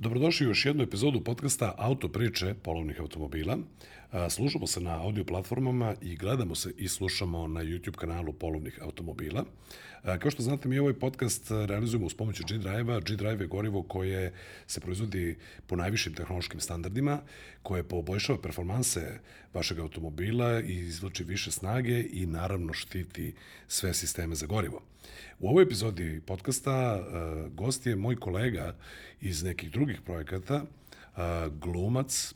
Dobrodošli u još jednu epizodu podcasta Auto priče polovnih automobila. Slušamo se na audio platformama i gledamo se i slušamo na YouTube kanalu polovnih automobila. Kao što znate, mi ovaj podcast realizujemo uz pomoću G-Drive-a. G-Drive je gorivo koje se proizvodi po najvišim tehnološkim standardima, koje poboljšava performanse vašeg automobila i izvlači više snage i naravno štiti sve sisteme za gorivo. U ovoj epizodi podcasta gost je moj kolega iz nekih drugih projekata, glumac,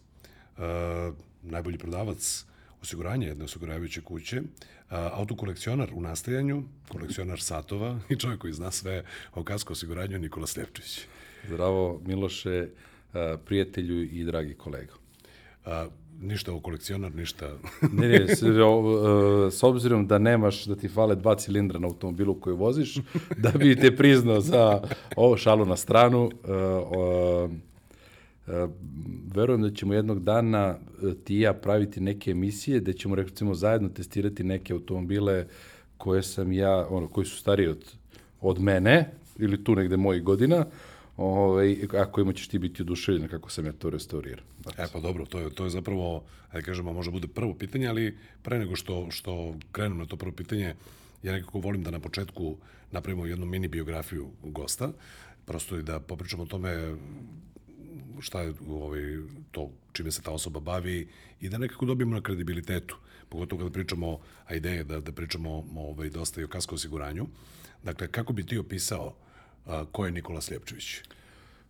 najbolji prodavac osiguranja jedne osiguravajuće kuće, autokolekcionar u nastajanju, kolekcionar satova i čovjek koji zna sve o kasko osiguranju Nikola Sljepčić. Zdravo Miloše, prijatelju i dragi kolega. A, ništa o kolekcionar, ništa... ne, ne, s, o, s obzirom da nemaš, da ti fale dva cilindra na automobilu koji voziš, da bi te priznao za ovo šalu na stranu, o, E, verujem da ćemo jednog dana e, ti i ja praviti neke emisije da ćemo recimo zajedno testirati neke automobile koje sam ja, ono, koji su stariji od, od mene ili tu negde mojih godina, ovaj, a kojima ćeš ti biti oduševljen kako sam ja to restaurirao. E pa dobro, to je, to je zapravo, ajde kažemo, može bude prvo pitanje, ali pre nego što, što krenem na to prvo pitanje, ja nekako volim da na početku napravimo jednu mini biografiju gosta, prosto i da popričamo o tome šta je ovaj, to čime se ta osoba bavi i da nekako dobijemo na kredibilitetu. Pogotovo kada pričamo, a ideje da, da pričamo ovaj, dosta i o kasko osiguranju. Dakle, kako bi ti opisao a, ko je Nikola Sljepčević?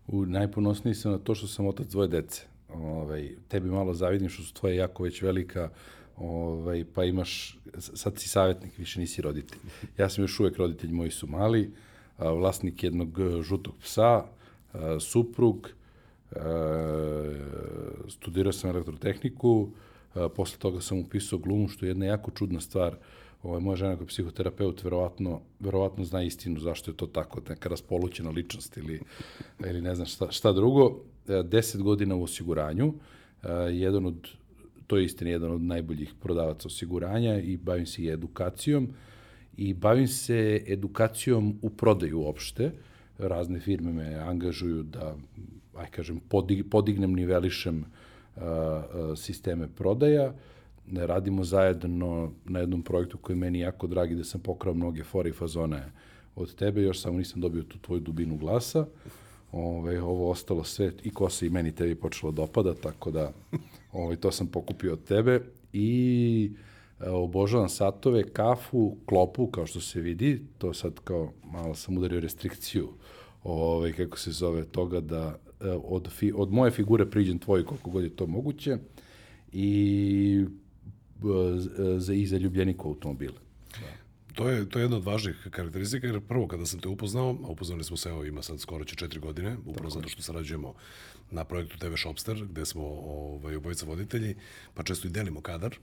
U, najponosniji sam na to što sam otac dvoje dece. Ovaj, tebi malo zavidim što su tvoje jako već velika, ovaj, pa imaš, sad si savjetnik, više nisi roditelj. Ja sam još uvek roditelj, moji su mali, vlasnik jednog žutog psa, suprug, E, studirao sam elektrotehniku, e, posle toga sam upisao glumu, što je jedna jako čudna stvar. Ovaj, moja žena kao psihoterapeut verovatno, verovatno zna istinu zašto je to tako, neka raspolućena ličnost ili, ili ne znam šta, šta drugo. E, deset godina u osiguranju, jedan od, to je istina jedan od najboljih prodavaca osiguranja i bavim se i edukacijom i bavim se edukacijom u prodaju uopšte. Razne firme me angažuju da aj kažem, podig, podignem, nivelišem uh, uh, sisteme prodaja. Ne radimo zajedno na jednom projektu koji je meni jako dragi, da sam pokrao mnoge fore i fazone od tebe, još samo nisam dobio tu tvoju dubinu glasa. Ove, ovo ostalo sve, i ko se i meni tebi počelo dopada, tako da ove, to sam pokupio od tebe. I e, obožavam satove, kafu, klopu, kao što se vidi, to sad kao malo sam udario restrikciju ovaj, kako se zove, toga da e, od, fi, od moje figure priđem tvoj koliko god je to moguće i za, i za ljubljenika automobila. Da. To je, to je jedna od važnih karakteristika, jer prvo kada sam te upoznao, a upoznali smo se, evo ima sad skoro će četiri godine, upravo zato što sarađujemo na projektu TV Shopster, gde smo ovaj, obojica voditelji, pa često i delimo kadar,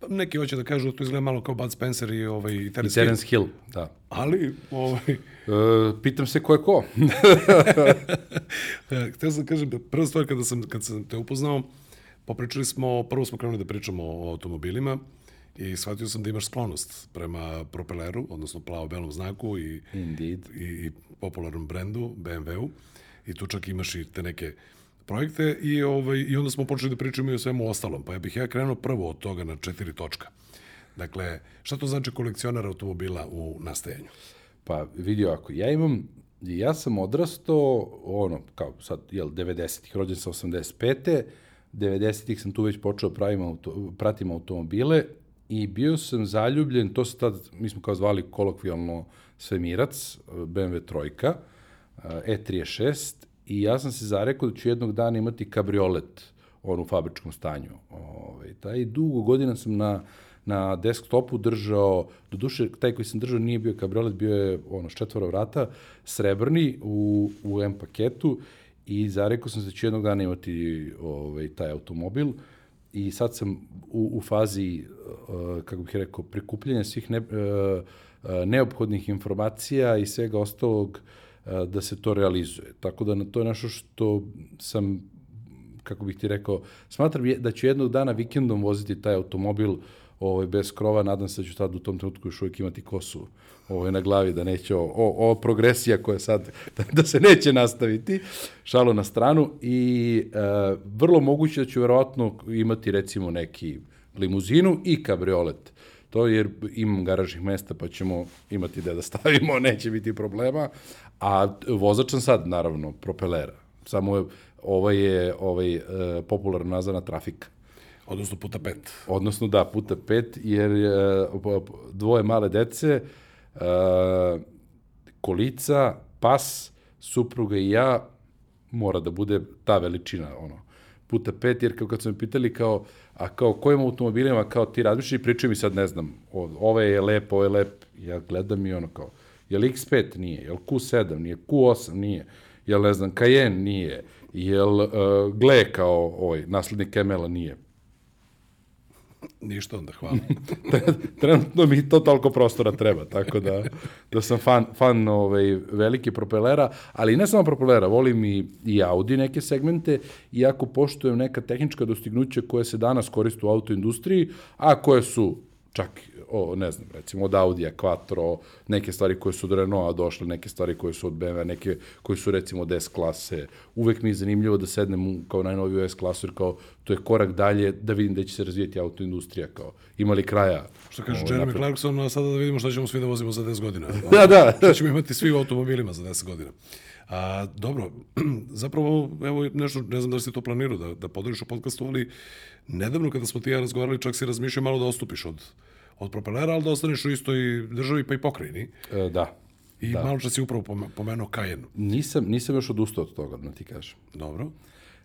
Pa neki hoće da kažu da to izgleda malo kao Bud Spencer i ovaj i Terence, I Terence Hill. Hill. da. Ali ovaj e, pitam se ko je ko. Htio sam da kažem prva stvar kada sam kad sam te upoznao, popričali smo, prvo smo krenuli da pričamo o automobilima i shvatio sam da imaš sklonost prema propeleru, odnosno plavo-belom znaku i, Indeed. i, i popularnom brendu BMW-u i tu čak imaš i te neke projekte i, ovaj, i onda smo počeli da pričamo i o svemu ostalom. Pa ja bih ja krenuo prvo od toga na četiri točka. Dakle, šta to znači kolekcionar automobila u nastajanju? Pa vidi ako ja imam, ja sam odrastao, ono, kao sad, jel, 90-ih, rođen sam 85. 90-ih sam tu već počeo pravim auto, pratim automobile i bio sam zaljubljen, to se tad, mi smo kao zvali kolokvijalno svemirac, BMW trojka, E36 i ja sam se zarekao da ću jednog dana imati kabriolet on u fabričkom stanju. Ovaj, taj dugo godina sam na, na desktopu držao, do duše, taj koji sam držao nije bio kabriolet, bio je ono, četvora vrata, srebrni u, u M paketu i zarekao sam se da ću jednog dana imati ovaj, taj automobil i sad sam u, u fazi, uh, kako bih rekao, prikupljanja svih ne, uh, uh, neophodnih informacija i svega ostalog da se to realizuje. Tako da to je nešto što sam kako bih ti rekao, smatram da ću jednog dana vikendom voziti taj automobil ovaj, bez krova, nadam se da ću tad u tom trenutku još uvijek imati kosu ovaj, na glavi, da neće o, o, o progresija koja sad, da, da se neće nastaviti, šalo na stranu i e, vrlo moguće da ću verovatno imati recimo neki limuzinu i kabriolet. To jer imam garažnih mesta pa ćemo imati gde da stavimo, neće biti problema. A vozačan sad, naravno, propelera. Samo je, ovaj je ovaj, e, popularno nazvana trafika. Odnosno puta pet. Odnosno, da, puta pet, jer e, dvoje male dece, e, kolica, pas, supruga i ja, mora da bude ta veličina, ono, puta pet, jer kao kad su me pitali kao, a kao kojim automobilima kao ti razmišljaš i pričaju mi sad, ne znam, o, ovaj je lep, ovaj je lep, ja gledam i ono kao, je li X5 nije, je li Q7 nije, Q8 nije, je li ne znam, Cayenne nije, je li uh, Gle kao ovaj, naslednik Kemela nije, Ništa onda, hvala. Trenutno mi to toliko prostora treba, tako da, da sam fan, fan ovaj, veliki propelera, ali ne samo propelera, volim i, i Audi neke segmente, iako poštujem neka tehnička dostignuća koje se danas koriste u autoindustriji, a koje su čak o, ne znam, recimo od Audija, Quattro, neke stvari koje su od Renaulta došle, neke stvari koje su od BMW, neke koje su recimo od S klase. Uvek mi je zanimljivo da sednem u, kao najnoviju S klasu, jer kao to je korak dalje da vidim da će se razvijeti autoindustrija, kao ima li kraja. Što kaže ovaj, Jeremy Clarkson, a sada da vidimo šta ćemo svi da vozimo za 10 godina. da, da. Šta ćemo imati svi u automobilima za 10 godina. A, dobro, zapravo, evo nešto, ne znam da li si to planirao da, da podeliš u podcastu, ali nedavno kada smo ti ja razgovarali, čak si razmišljao malo da ostupiš od od propelera, ali da ostaneš u istoj državi pa i pokrajini. E, da. I da. malo čas si upravo pomenuo Kajen. Nisam, nisam još odustao od toga, da ti kažem. Dobro.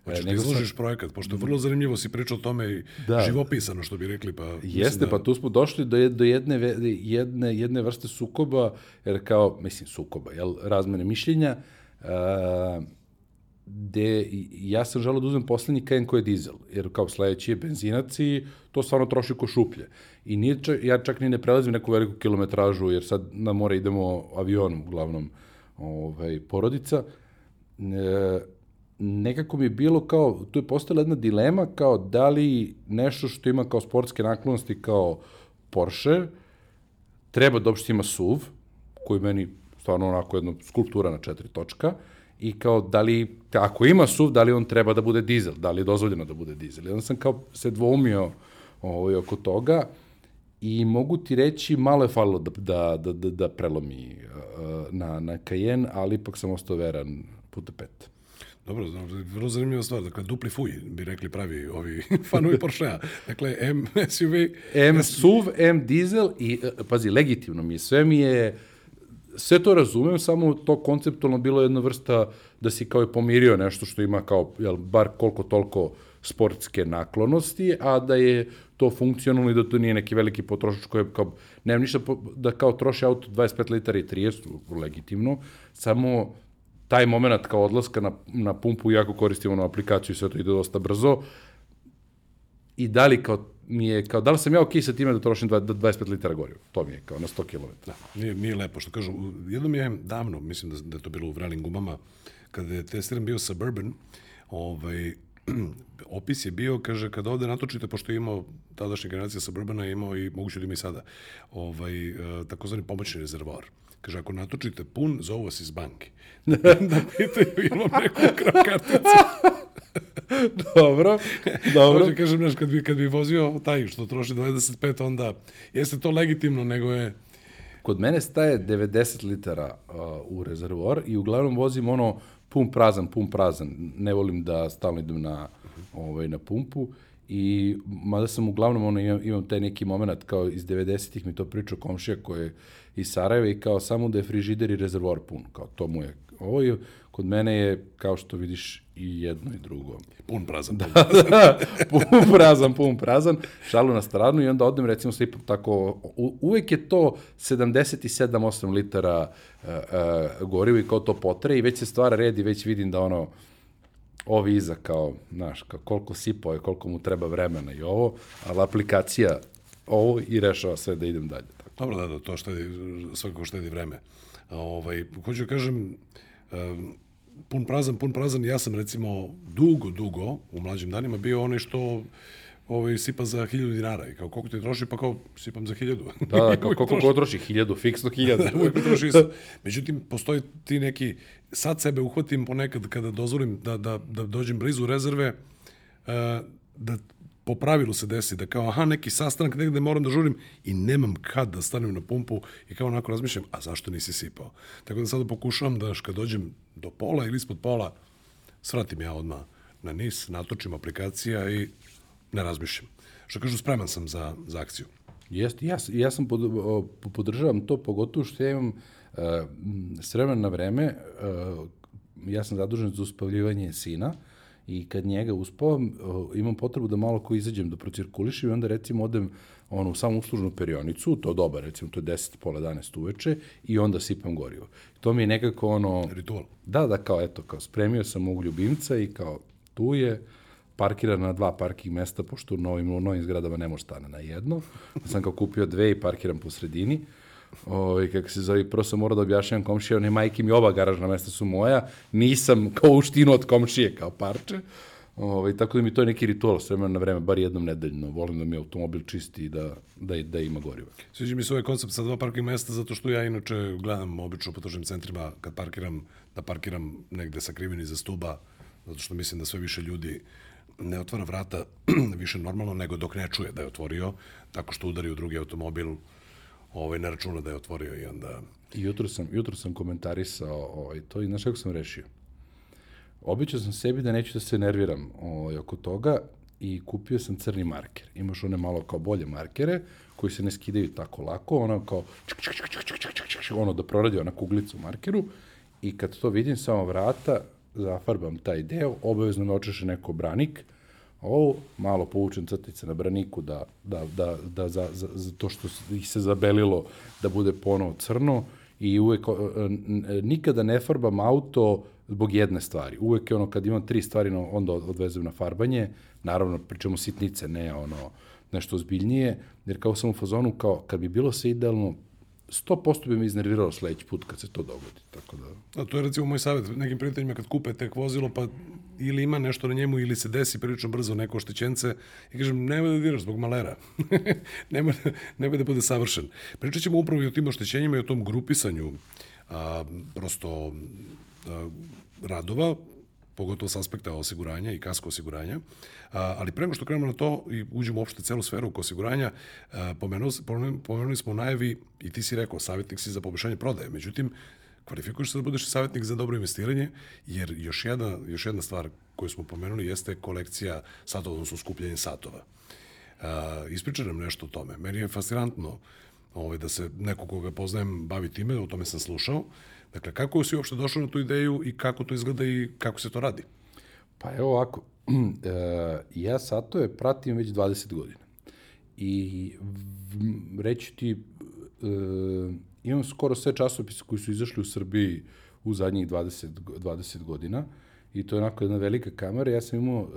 Hoćeš e, da izložiš sam... projekat, pošto je vrlo zanimljivo si pričao o tome i da. živopisano, što bi rekli. Pa, Jeste, da... pa tu smo došli do, do jedne, jedne, jedne vrste sukoba, jer kao, mislim, sukoba, jel, razmene mišljenja, uh, gde ja sam želeo da uzmem poslednji Cayenne koji je dizel, jer kao sledeći je benzinac i to stvarno troši ko šuplje. I nije čak, ja čak ni ne prelazim neku veliku kilometražu, jer sad na more idemo avionom, uglavnom, ovaj, porodica. E, nekako mi je bilo kao, tu je postala jedna dilema kao da li nešto što ima kao sportske naklonosti kao Porsche, treba da uopšte ima SUV, koji meni stvarno onako jedna skulptura na četiri točka, i kao da li, ako ima SUV, da li on treba da bude dizel, da li je dozvoljeno da bude dizel. I onda sam kao se dvoumio ovaj, oko toga i mogu ti reći, malo je falilo da, da, da, da, da prelomi uh, na, na Cayenne, ali ipak sam ostao veran puta pet. Dobro, vrlo zanimljiva stvar. Dakle, dupli fuj, bi rekli pravi ovi fanovi Porsche-a. Dakle, M SUV... M SUV, M dizel i, e, pazi, legitimno mi je. Sve mi je sve to razumem, samo to konceptualno bilo jedna vrsta da si kao je pomirio nešto što ima kao, jel, bar koliko toliko sportske naklonosti, a da je to funkcionalno i da to nije neki veliki potrošač koji je kao, nema ništa po, da kao troši auto 25 litara i 30, legitimno, samo taj moment kao odlaska na, na pumpu, jako koristimo na aplikaciju i sve to ide dosta brzo, i da li kao mi je kao, da li sam ja okej sa time da trošim 25 litara goriva? To mi je kao na 100 km. Da, nije, nije lepo, što kažu. Jednom je davno, mislim da, da je to bilo u Vralim gumama, kada je testiran bio Suburban, ovaj, opis je bio, kaže, kada ovde natočite, pošto je imao tadašnja generacija Suburbana, je imao i moguće da ima i sada, ovaj, e, takozvani pomoćni rezervoar. Kaže, ako natočite pun, zovu vas iz banke. da pitaju imam neku ukrao karticu. dobro, dobro. Hoće kažem, znaš, kad bi, kad bi vozio taj što troši 25, onda jeste to legitimno, nego je... Kod mene staje 90 litara uh, u rezervoar i uglavnom vozim ono pun prazan, pun prazan. Ne volim da stalno idem na, ovaj, na pumpu i mada sam uglavnom ono, imam, imam taj neki moment kao iz 90-ih mi to pričao komšija koji je iz Sarajeva i kao samo da je frižider i rezervoar pun, kao to mu je ovo je, kod mene je, kao što vidiš, i jedno i drugo. Pun prazan. Da, da, pun prazan, pun prazan. Šalu na stranu i onda odem, recimo, se ipak tako, u, uvek je to 77-8 litara uh, uh, goriva i kao to potre i već se stvara red i već vidim da ono, ovi iza kao, znaš, kao koliko sipao je, koliko mu treba vremena i ovo, ali aplikacija ovo i rešava sve da idem dalje. Tako. Dobro, da, da, to štedi, svakako štedi vreme. Ovaj, hoću da kažem, um, pun prazan, pun prazan, ja sam recimo dugo, dugo u mlađim danima bio onaj što ovaj, sipa za 1000 dinara i kao koliko ti troši, pa kao sipam za 1000. Da, da, kao, koliko god troši, hiljadu, fiksno hiljadu. da, uvijek troši isto. Međutim, postoji ti neki, sad sebe uhvatim ponekad kada dozvolim da, da, da dođem blizu rezerve, uh, da po pravilu se desi da kao, aha, neki sastanak negde moram da žurim i nemam kad da stanem na pumpu i kao onako razmišljam, a zašto nisi sipao? Tako da sada pokušavam da kad dođem do pola ili ispod pola, svratim ja odmah na nis, natočim aplikacija i ne razmišljam. Što kažu, spreman sam za, za akciju. Jeste, ja, ja sam pod, podržavam to, pogotovo što ja imam uh, s vremena na vreme, uh, ja sam zadužen za uspavljivanje sina i kad njega uspavam, imam potrebu da malo ko izađem da procirkulišem i onda recimo odem ono, u samu uslužnu perionicu, to doba, recimo to je 10, pola 11 uveče i onda sipam gorivo. To mi je nekako ono... Ritual. Da, da, kao eto, kao spremio sam mog ljubimca i kao tu je, parkira na dva parking mesta, pošto u novim, u novim zgradama ne može stane na jedno. Sam kao kupio dve i parkiram po sredini. Ovaj kako se zove, prvo sam morao da objašnjam komšije, one majke mi oba garažna mesta su moja, nisam kao uštinu od komšije, kao parče. Ovaj tako da mi to je neki ritual s vremena na vreme, bar jednom nedeljno. Volim da mi automobil čisti i da, da, da ima goriva. Sviđa mi se ovaj koncept sa dva parking mesta, zato što ja inače gledam obično po tržnim centrima kad parkiram, da parkiram negde sakriveni za stuba, zato što mislim da sve više ljudi ne otvara vrata više normalno nego dok ne čuje da je otvorio, tako što udari u drugi automobil, ovaj, ne računa da je otvorio i onda... Jutro sam, jutro sam komentarisao ovaj, to i znaš kako sam rešio? Običao sam sebi da neću da se nerviram ovaj, oko toga i kupio sam crni marker. Imaš one malo kao bolje markere koji se ne skidaju tako lako, ono kao čik, čik, čik, čik, čik, čik, čik, ono da proradi ona kuglica u markeru i kad to vidim samo vrata, zafarbam taj deo, obavezno me očeše neko branik, ovo malo povučem crtice na braniku da, da, da, da za, za, za to što ih se zabelilo da bude ponovo crno i uvek nikada ne farbam auto zbog jedne stvari. Uvek je ono kad imam tri stvari onda odvezem na farbanje, naravno pričamo sitnice, ne ono nešto ozbiljnije, jer kao sam u fazonu kao kad bi bilo sve idealno 100% bi me iznervirao sledeći put kad se to dogodi. Tako da... A to je recimo moj savjet nekim prijateljima kad kupe tek vozilo, pa ili ima nešto na njemu ili se desi prilično brzo neko oštećence i kažem nemoj da diraš zbog malera. nemoj, da, nemoj da bude savršen. Pričat ćemo upravo i o tim oštećenjima i o tom grupisanju a, prosto a, radova pogotovo s aspekta osiguranja i kasko osiguranja. A, ali pre nego što krenemo na to i uđemo uopšte celu sferu oko osiguranja, a, pomenuli, pomenuli smo najavi i ti si rekao, savjetnik si za poboljšanje prodaje. Međutim, kvalifikuješ se da budeš savjetnik za dobro investiranje, jer još jedna, još jedna stvar koju smo pomenuli jeste kolekcija satova, odnosno skupljanje satova. A, ispričaj nam nešto o tome. Meni je fascinantno ovaj, da se neko koga poznajem bavi time, o tome sam slušao, Dakle, kako si uopšte došao na tu ideju i kako to izgleda i kako se to radi? Pa evo ovako, e, ja satove pratim već 20 godina. I reći ti, e, imam skoro sve časopise koji su izašli u Srbiji u zadnjih 20, 20 godina i to je onako jedna velika kamera. Ja sam imao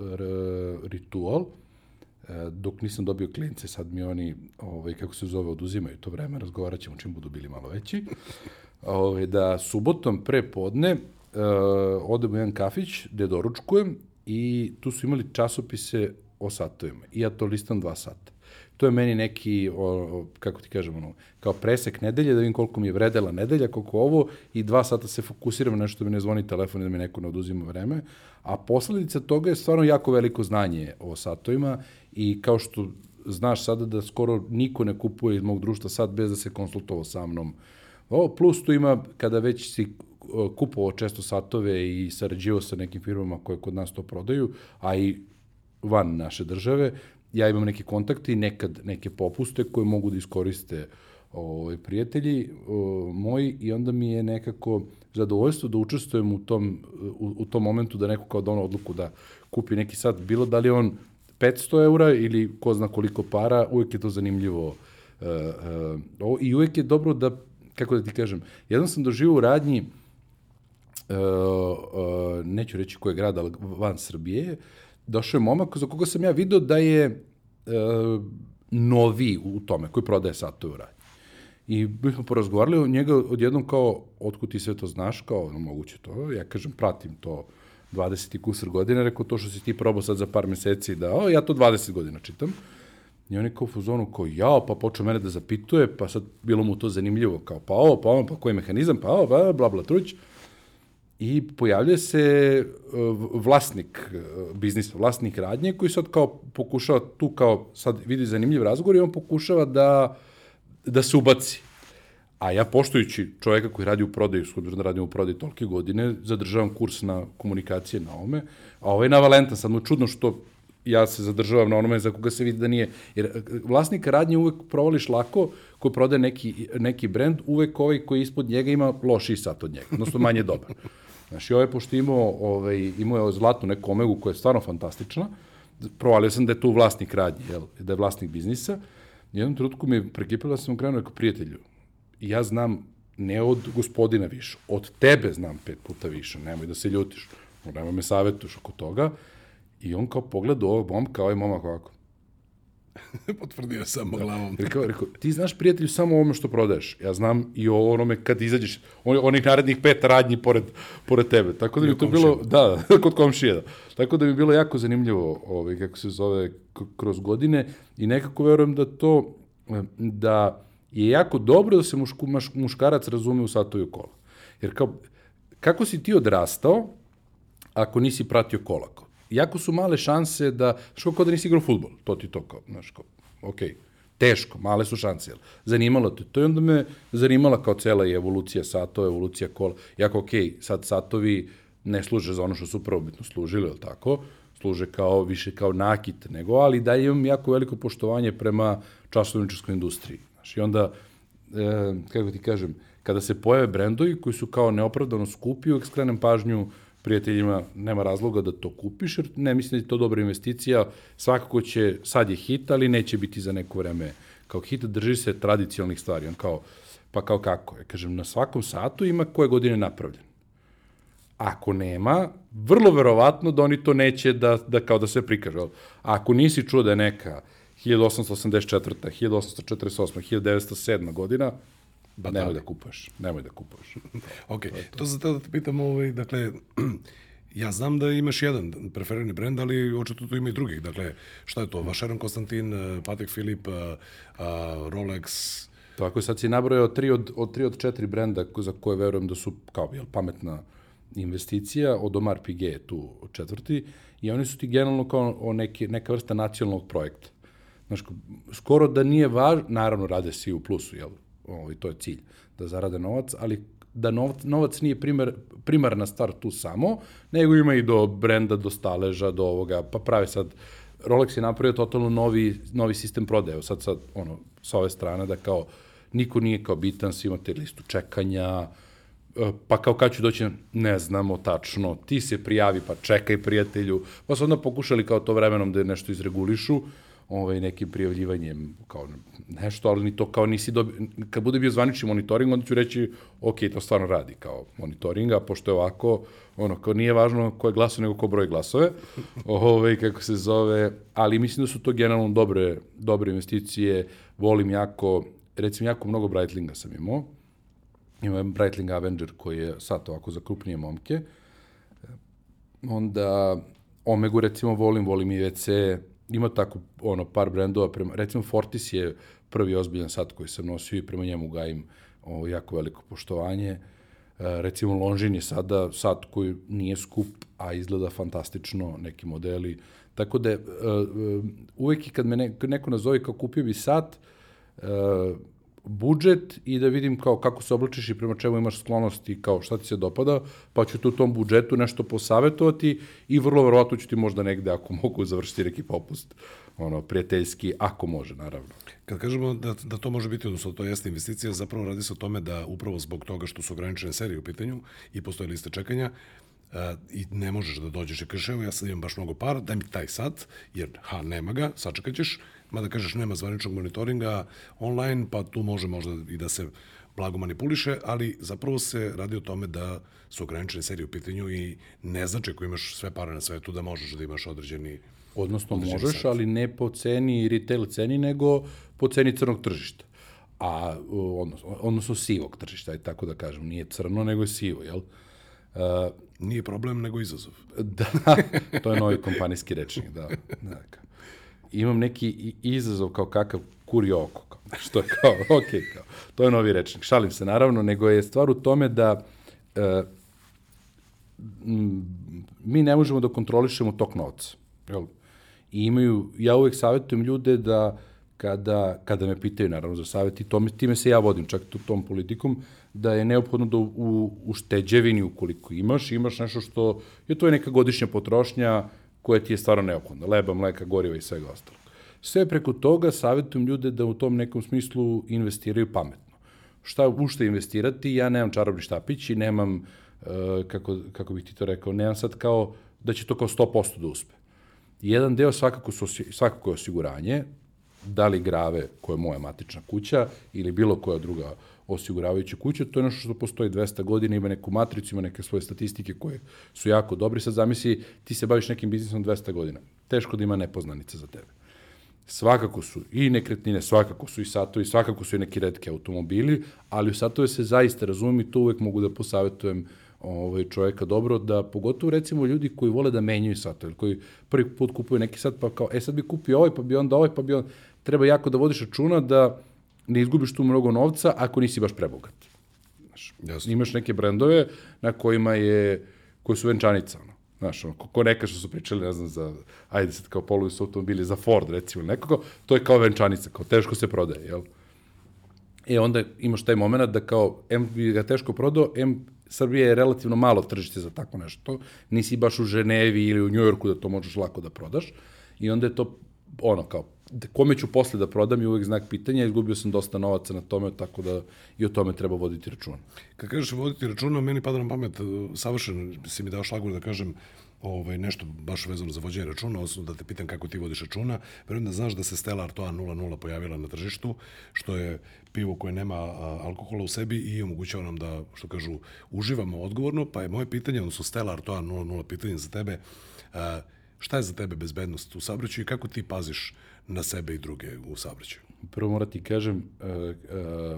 ritual, e, dok nisam dobio klince, sad mi oni, ovaj, kako se zove, oduzimaju to vreme, razgovarat ćemo čim budu bili malo veći ovaj, da subotom pre podne uh, odem u jedan kafić gde doručkujem i tu su imali časopise o satovima. I ja to listam dva sata. To je meni neki, o, o, kako ti kažem, ono, kao presek nedelje, da vidim koliko mi je vredela nedelja, koliko ovo, i dva sata se fokusiram na nešto da mi ne zvoni telefon i da mi neko ne oduzima vreme. A posledica toga je stvarno jako veliko znanje o satovima i kao što znaš sada da skoro niko ne kupuje iz mog društva sad bez da se konsultovao sa mnom Ovo plus tu ima, kada već si kupovao često satove i sarađivao sa nekim firmama koje kod nas to prodaju, a i van naše države, ja imam neke kontakte i nekad neke popuste koje mogu da iskoriste ovaj, prijatelji o, moji i onda mi je nekako zadovoljstvo da učestvujem u tom, u, u tom momentu da neko kao dono odluku da kupi neki sat, bilo da li on 500 eura ili ko zna koliko para, uvek je to zanimljivo uh, uh, i uvek je dobro da kako da ti kažem, jednom sam doživio u radnji, uh, uh, neću reći koji je grad, ali van Srbije, došao je momak za koga sam ja video da je uh, novi u tome, koji prodaje satove u radnji. I mi smo porazgovarali o njega odjednom kao, otkud ti sve to znaš, kao, no, moguće to, ja kažem, pratim to 20 i kusur godina, rekao to što si ti probao sad za par meseci da, o, ja to 20 godina čitam. I on je kao u fuzonu kao, jao, pa počeo mene da zapituje, pa sad bilo mu to zanimljivo, kao, pa ovo, pa ovo, pa koji mehanizam, pa ovo, bla, bla, bla, truć. I pojavljuje se uh, vlasnik uh, biznisa, vlasnik radnje, koji sad kao pokušava tu kao, sad vidi zanimljiv razgovor i on pokušava da, da se ubaci. A ja, poštujući čoveka koji radi u prodaju, s da radim u prodaju tolike godine, zadržavam kurs na komunikacije na ome, a ovaj je na Valentan, sad mu čudno što ja se zadržavam na onome za koga se vidi da nije. Jer e, vlasnika radnje uvek provališ lako, ko prodaje neki, neki brend, uvek ovaj koji ispod njega ima lošiji sat od njega, odnosno manje dobar. Znaš, i ovaj, pošto imao, ovaj, imao je zlatnu neku omegu koja je stvarno fantastična, provalio sam da je tu vlasnik radnje, jel, da je vlasnik biznisa, i jednom trenutku mi je prekipilo da sam krenuo kao prijatelju. Ja znam ne od gospodina više, od tebe znam pet puta više, nemoj da se ljutiš, nemoj me savjetuš oko toga, I on kao pogleda ovog momka, ovaj momak ovako. Potvrdio sam da. glavom. Rekao, rekao, ti znaš prijatelju samo ovome što prodaješ. Ja znam i o onome kad izađeš, on, onih narednih pet radnji pored, pored tebe. Tako da bi to bilo, da, kod komšije, da. Tako da bi bilo jako zanimljivo, ovaj, kako se zove, kroz godine i nekako verujem da to, da je jako dobro da se mušku, maš, muškarac razume u satoju kola. Jer kao, kako si ti odrastao ako nisi pratio kolako? Jako su male šanse da, što kao da nisi igrao futbol, to ti to kao, znaš, kao, okej, okay. teško, male su šanse, jel? Zanimalo te. To je onda me zanimala kao cela i evolucija satova, evolucija kola. Jako, okay, sad satovi ne služe za ono što su prvobitno služili, jel tako? Služe kao, više kao nakit nego, ali da imam jako veliko poštovanje prema časovničarskoj industriji. Znaš, i onda, e, kako ti kažem, kada se pojave brendovi koji su kao neopravdano skupi, uvek skrenem pažnju prijateljima nema razloga da to kupiš, jer ne mislim da je to dobra investicija, svakako će, sad je hit, ali neće biti za neko vreme kao hit, drži se tradicionalnih stvari, on kao, pa kao kako, ja kažem, na svakom satu ima koje godine napravljen. Ako nema, vrlo verovatno da oni to neće da, da kao da se prikaže. A ako nisi čuo da je neka 1884. 1848. 1907. godina, Ba, nemoj da kupuješ, nemoj da kupuješ. ok, to, to sam da te pitam, ovaj, dakle, ja znam da imaš jedan preferirani brend, ali očito tu ima i drugih. Dakle, šta je to? Vašeran Konstantin, eh, Patek Filip, eh, Rolex, Tako je, sad si nabrojao tri od, od, tri od četiri brenda za koje verujem da su kao jel, pametna investicija, od Omar Piguet je tu četvrti, i oni su ti generalno kao o neki, neka vrsta nacionalnog projekta. Znaš, skoro da nije važno, naravno rade svi u plusu, jel? Ovaj, to je cilj, da zarade novac, ali da novac, novac nije primer, primarna stvar tu samo, nego ima i do brenda, do staleža, do ovoga, pa prave sad, Rolex je napravio totalno novi, novi sistem prodaje, sad, sad, ono, sa ove strane, da kao, niko nije kao bitan, svi imate listu čekanja, e, pa kao kad ću doći, ne znamo tačno, ti se prijavi, pa čekaj prijatelju, pa su onda pokušali kao to vremenom da nešto izregulišu, ovaj, nekim prijavljivanjem, kao nešto, ali ni to kao nisi dobio, kad bude bio zvanični monitoring, onda ću reći, ok, to stvarno radi kao monitoringa, pošto je ovako, ono, kao nije važno ko je glaso, nego ko broj glasove, ovaj, kako se zove, ali mislim da su to generalno dobre, dobre investicije, volim jako, recimo jako mnogo Breitlinga sam imao, imam Breitling Avenger koji je sad ovako za krupnije momke, onda Omegu recimo volim, volim i WC, ima tako ono par brendova prema recimo Fortis je prvi ozbiljan sat koji sam nosio i prema njemu gajim o, jako veliko poštovanje. E, recimo Longines je sada sat koji nije skup, a izgleda fantastično, neki modeli. Tako da, e, e, uvek i kad me neko nazove kao kupio bi sat, e, budžet i da vidim kao kako se oblačiš i prema čemu imaš sklonosti, kao šta ti se dopada, pa ću tu tom budžetu nešto posavetovati i vrlo verovatno ću ti možda negde, ako mogu, završiti neki popust, ono, prijateljski, ako može, naravno. Kad kažemo da, da to može biti, odnosno da to jeste investicija, zapravo radi se o tome da upravo zbog toga što su ograničene serije u pitanju i postoje liste čekanja, Uh, i ne možeš da dođeš i kažeš, evo ja sad imam baš mnogo para, daj mi taj sat, jer ha, nema ga, sačekat ćeš, mada kažeš nema zvaničnog monitoringa online, pa tu može možda i da se blago manipuliše, ali zapravo se radi o tome da su ograničene serije u pitanju i ne znači ako imaš sve pare na svetu da možeš da imaš određeni Odnosno određeni možeš, sat. ali ne po ceni retail ceni, nego po ceni crnog tržišta. A, odnosno, odnosno sivog tržišta, aj tako da kažem, nije crno, nego je sivo, jel? Uh, Nije problem, nego izazov. da, to je novi kompanijski rečnik, da. da. Imam neki izazov kao kakav kuri oko, kao, što je kao, ok, kao, to je novi rečnik. Šalim se, naravno, nego je stvar u tome da e, mi ne možemo da kontrolišemo tok novca. Jel? I imaju, ja uvek savjetujem ljude da kada, kada me pitaju naravno za savjet i tome, time se ja vodim čak tu tom politikom, da je neophodno da u, u šteđevini ukoliko imaš, imaš nešto što je to je neka godišnja potrošnja koja ti je stvarno neophodna, leba, mleka, goriva i svega ostalog. Sve preko toga savjetujem ljude da u tom nekom smislu investiraju pametno. Šta, u šta investirati, ja nemam čarobni štapić i nemam, uh, kako, kako bih ti to rekao, nemam sad kao da će to kao 100% da uspe. Jedan deo svakako, su, svakako je osiguranje, da li grave, koja je moja matična kuća, ili bilo koja druga osiguravajuća kuća, to je nešto što postoji 200 godina, ima neku matricu, ima neke svoje statistike koje su jako dobre. Sad zamisli, ti se baviš nekim biznisom 200 godina. Teško da ima nepoznanica za tebe. Svakako su i nekretnine, svakako su i satovi, svakako su i neki redki automobili, ali u satove se zaista razumem i to uvek mogu da posavetujem ovaj, čoveka dobro, da pogotovo recimo ljudi koji vole da menjaju satove, koji prvi put kupuju neki sat, pa kao, e sad bi kupio ovaj, pa bi onda ovaj, pa bi on... Treba jako da vodiš računa da ne izgubiš tu mnogo novca ako nisi baš prebogat. Jasno. Imaš neke brendove na kojima je, koji su venčanica, ono. Znaš, ono, ko, neka što su pričali, ne znam, za, ajde sad kao polovi su automobili, za Ford, recimo, ili nekoga, to je kao venčanica, kao teško se prodaje, jel? E, onda imaš taj moment da kao, M bi ga teško prodao, M Srbija je relativno malo tržište za tako nešto, nisi baš u Ženevi ili u Njujorku da to možeš lako da prodaš, i onda je to, ono, kao, kome ću posle da prodam je uvek znak pitanja, izgubio sam dosta novaca na tome, tako da i o tome treba voditi računa. Kad kažeš voditi računa, meni pada na pamet, uh, savršen si mi dao šlagur da kažem ovaj, nešto baš vezano za vođenje računa, odnosno da te pitam kako ti vodiš računa. Verujem da znaš da se Stella Artois 00 pojavila na tržištu, što je pivo koje nema alkohola u sebi i omogućava nam da, što kažu, uživamo odgovorno, pa je moje pitanje, odnosno Stella Artois 00 pitanje za tebe, a, šta je za tebe bezbednost u saobraćaju i kako ti paziš na sebe i druge u saobraćaju? Prvo moram ti kažem, uh,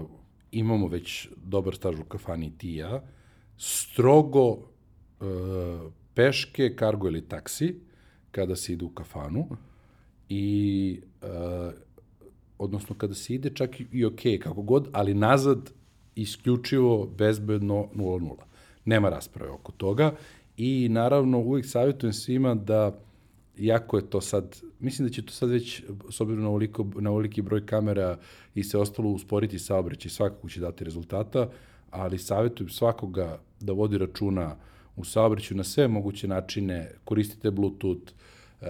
uh, imamo već dobar staž u kafani ti i ja, strogo uh, peške, kargo ili taksi, kada se ide u kafanu, i uh, odnosno kada se ide čak i ok, kako god, ali nazad isključivo bezbedno 0-0. Nema rasprave oko toga i naravno uvijek savjetujem svima da jako je to sad, mislim da će to sad već, s obzirom na, ovoliko, na ovoliki broj kamera i sve ostalo usporiti saobraćaj, svakako će dati rezultata, ali savjetujem svakoga da vodi računa u saobraćaju na sve moguće načine, koristite Bluetooth, Uh,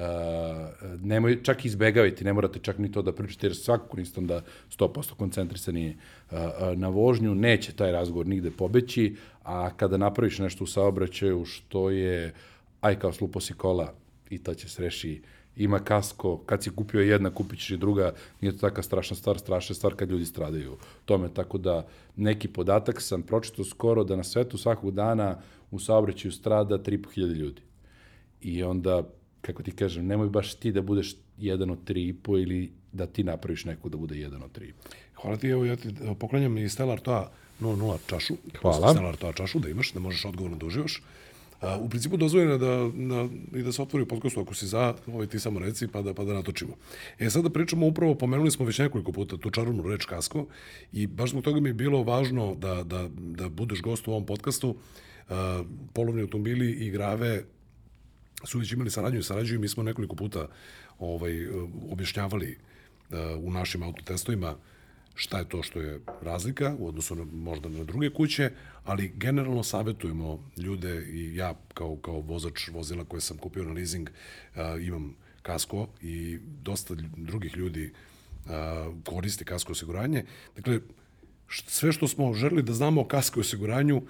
nemoj, čak izbegavajte, ne morate čak ni to da pričate, jer svakako niste onda 100% koncentrisani uh, na vožnju, neće taj razgovor nigde pobeći, a kada napraviš nešto u saobraćaju što je, aj kao slupo si kola i to će se reši, ima kasko, kad si kupio jedna, kupit ćeš i druga, nije to taka strašna stvar, strašna stvar kad ljudi stradaju tome, tako da neki podatak sam pročitao skoro da na svetu svakog dana u saobraćaju strada 3.500 ljudi. I onda kako ti kažem, nemoj baš ti da budeš jedan od tri i po ili da ti napraviš neko da bude jedan od tri i po. Hvala ti, evo ja ti poklanjam i Stella Artois 00 čašu. Hvala. Stella Artois čašu da imaš, da možeš odgovorno da uživaš. A, u principu dozvoljeno je da, na, i da se otvori u podcastu ako si za, ovaj, ti samo reci pa da, pa da natočimo. E sad da pričamo upravo, pomenuli smo već nekoliko puta tu čarobnu reč kasko i baš zbog toga mi je bilo važno da, da, da budeš gost u ovom podcastu. A, polovni automobili i grave su već imali saradnju i sarađuju. Mi smo nekoliko puta ovaj, objašnjavali uh, u našim autotestovima šta je to što je razlika u odnosu na, možda na druge kuće, ali generalno savetujemo ljude i ja kao, kao vozač vozila koje sam kupio na leasing uh, imam kasko i dosta drugih ljudi uh, koristi kasko osiguranje. Dakle, sve što smo želeli da znamo o kasko osiguranju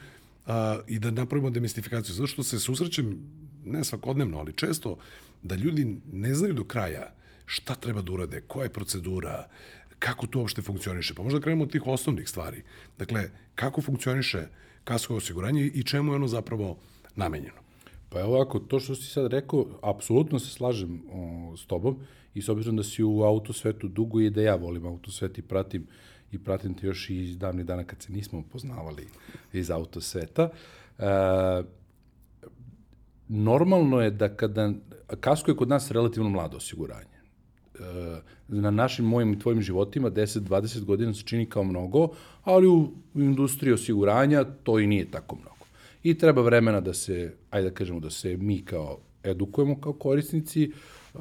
a, i da napravimo demistifikaciju. Zato što se susrećem, ne svakodnevno, ali često, da ljudi ne znaju do kraja šta treba da urade, koja je procedura, kako to uopšte funkcioniše. Pa možda krenemo od tih osnovnih stvari. Dakle, kako funkcioniše kasko osiguranje i čemu je ono zapravo namenjeno. Pa evo ovako, to što si sad rekao, apsolutno se slažem o, s tobom i s obzirom da si u autosvetu dugo i da ja volim autosvet i pratim i pratim te još i iz davnih dana kad se nismo poznavali iz autosveta. E, normalno je da kada, kasko je kod nas relativno mlado osiguranje. E, na našim, mojim i tvojim životima 10-20 godina se čini kao mnogo, ali u industriji osiguranja to i nije tako mnogo. I treba vremena da se, ajde da kažemo, da se mi kao edukujemo kao korisnici e,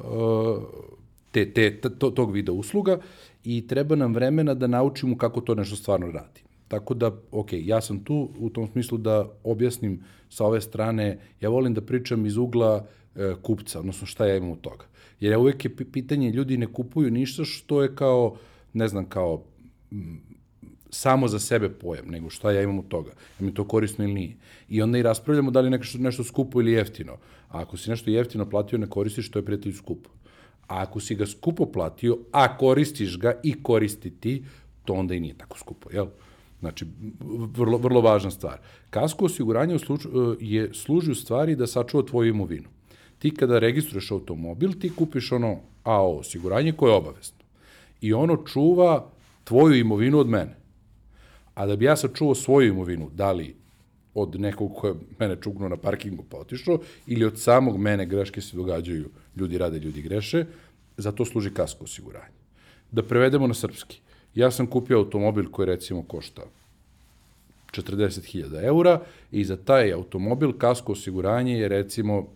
te, te, to, tog vida usluga i treba nam vremena da naučimo kako to nešto stvarno radi. Tako da, ok, ja sam tu u tom smislu da objasnim sa ove strane, ja volim da pričam iz ugla e, kupca, odnosno šta ja imam od toga. Jer ja uvek je pitanje, ljudi ne kupuju ništa što je kao, ne znam, kao m, samo za sebe pojam, nego šta ja imam od toga. Ja mi to korisno ili nije. I onda i raspravljamo da li nešto, nešto skupo ili jeftino. A ako si nešto jeftino platio, ne koristiš, to je prijatelj skupo. A ako si ga skupo platio, a koristiš ga i koristiti, to onda i nije tako skupo, jel? Znači, vrlo, vrlo važna stvar. Kasko osiguranje u sluču, je, služi u stvari da sačuva tvoju imovinu. Ti kada registruješ automobil, ti kupiš ono AO osiguranje koje je obavezno. I ono čuva tvoju imovinu od mene. A da bi ja sačuvao svoju imovinu, da li od nekog ko mene čugnuo na parkingu pa otišao, ili od samog mene greške se događaju, ljudi rade, ljudi greše, za to služi kasko osiguranje. Da prevedemo na srpski. Ja sam kupio automobil koji recimo košta 40.000 eura i za taj automobil kasko osiguranje je recimo,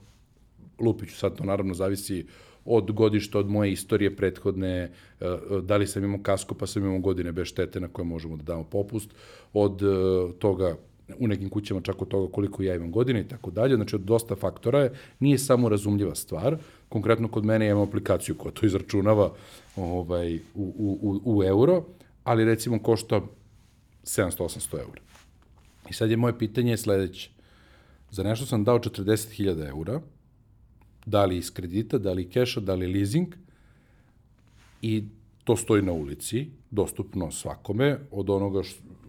lupiću sad to naravno zavisi od godišta, od moje istorije prethodne, e, da li sam imao kasko pa sam imao godine bez štete na koje možemo da damo popust, od e, toga u nekim kućama čak od toga koliko ja imam godine i tako dalje, znači od dosta faktora je, nije samo razumljiva stvar, konkretno kod mene imam aplikaciju koja to izračunava ovaj, u, u, u euro, ali recimo košta 700-800 eura. I sad je moje pitanje sledeće. Za nešto sam dao 40.000 eura, da li iz kredita, da li keša, da li leasing, i to stoji na ulici, dostupno svakome, od onoga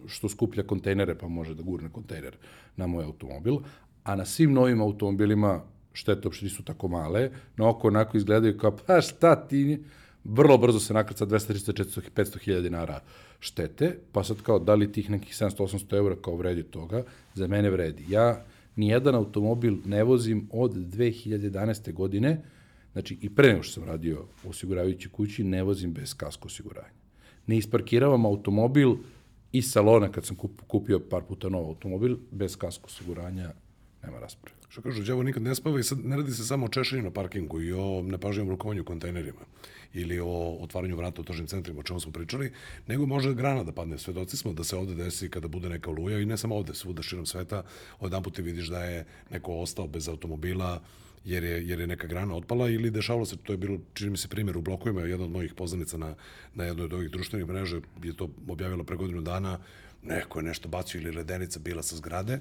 što skuplja kontejnere, pa može da gurne kontejner na moj automobil, a na svim novim automobilima štete uopšte nisu tako male, na oko onako izgledaju kao, pa šta ti, vrlo brzo se nakrca 200, 300, 400, 500 hiljada dinara štete, pa sad kao, da li tih nekih 700-800 eura kao vredi toga, za mene vredi. Ja nijedan automobil ne vozim od 2011. godine, znači i pre nego što sam radio u osiguravajući kući, ne vozim bez kasko osiguranja. Ne isparkiravam automobil iz salona kad sam kupio par puta nov automobil, bez kasko osiguranja nema rasprave. Što kažu, đavo nikad ne spava i sad ne radi se samo o češenju na parkingu i o nepažnjom rukovanju kontejnerima ili o otvaranju vrata u tržnim centrima, o čemu smo pričali, nego može grana da padne. Svedoci smo da se ovde desi kada bude neka oluja i ne samo ovde, svuda širom sveta, jedan put ti vidiš da je neko ostao bez automobila, jer je, jer je neka grana otpala ili dešavalo se, to je bilo, čini mi se primjer u blokovima, jedna od mojih poznanica na, na jednoj od ovih društvenih mreža je to objavilo pre godinu dana, neko je nešto bacio ili ledenica bila sa zgrade,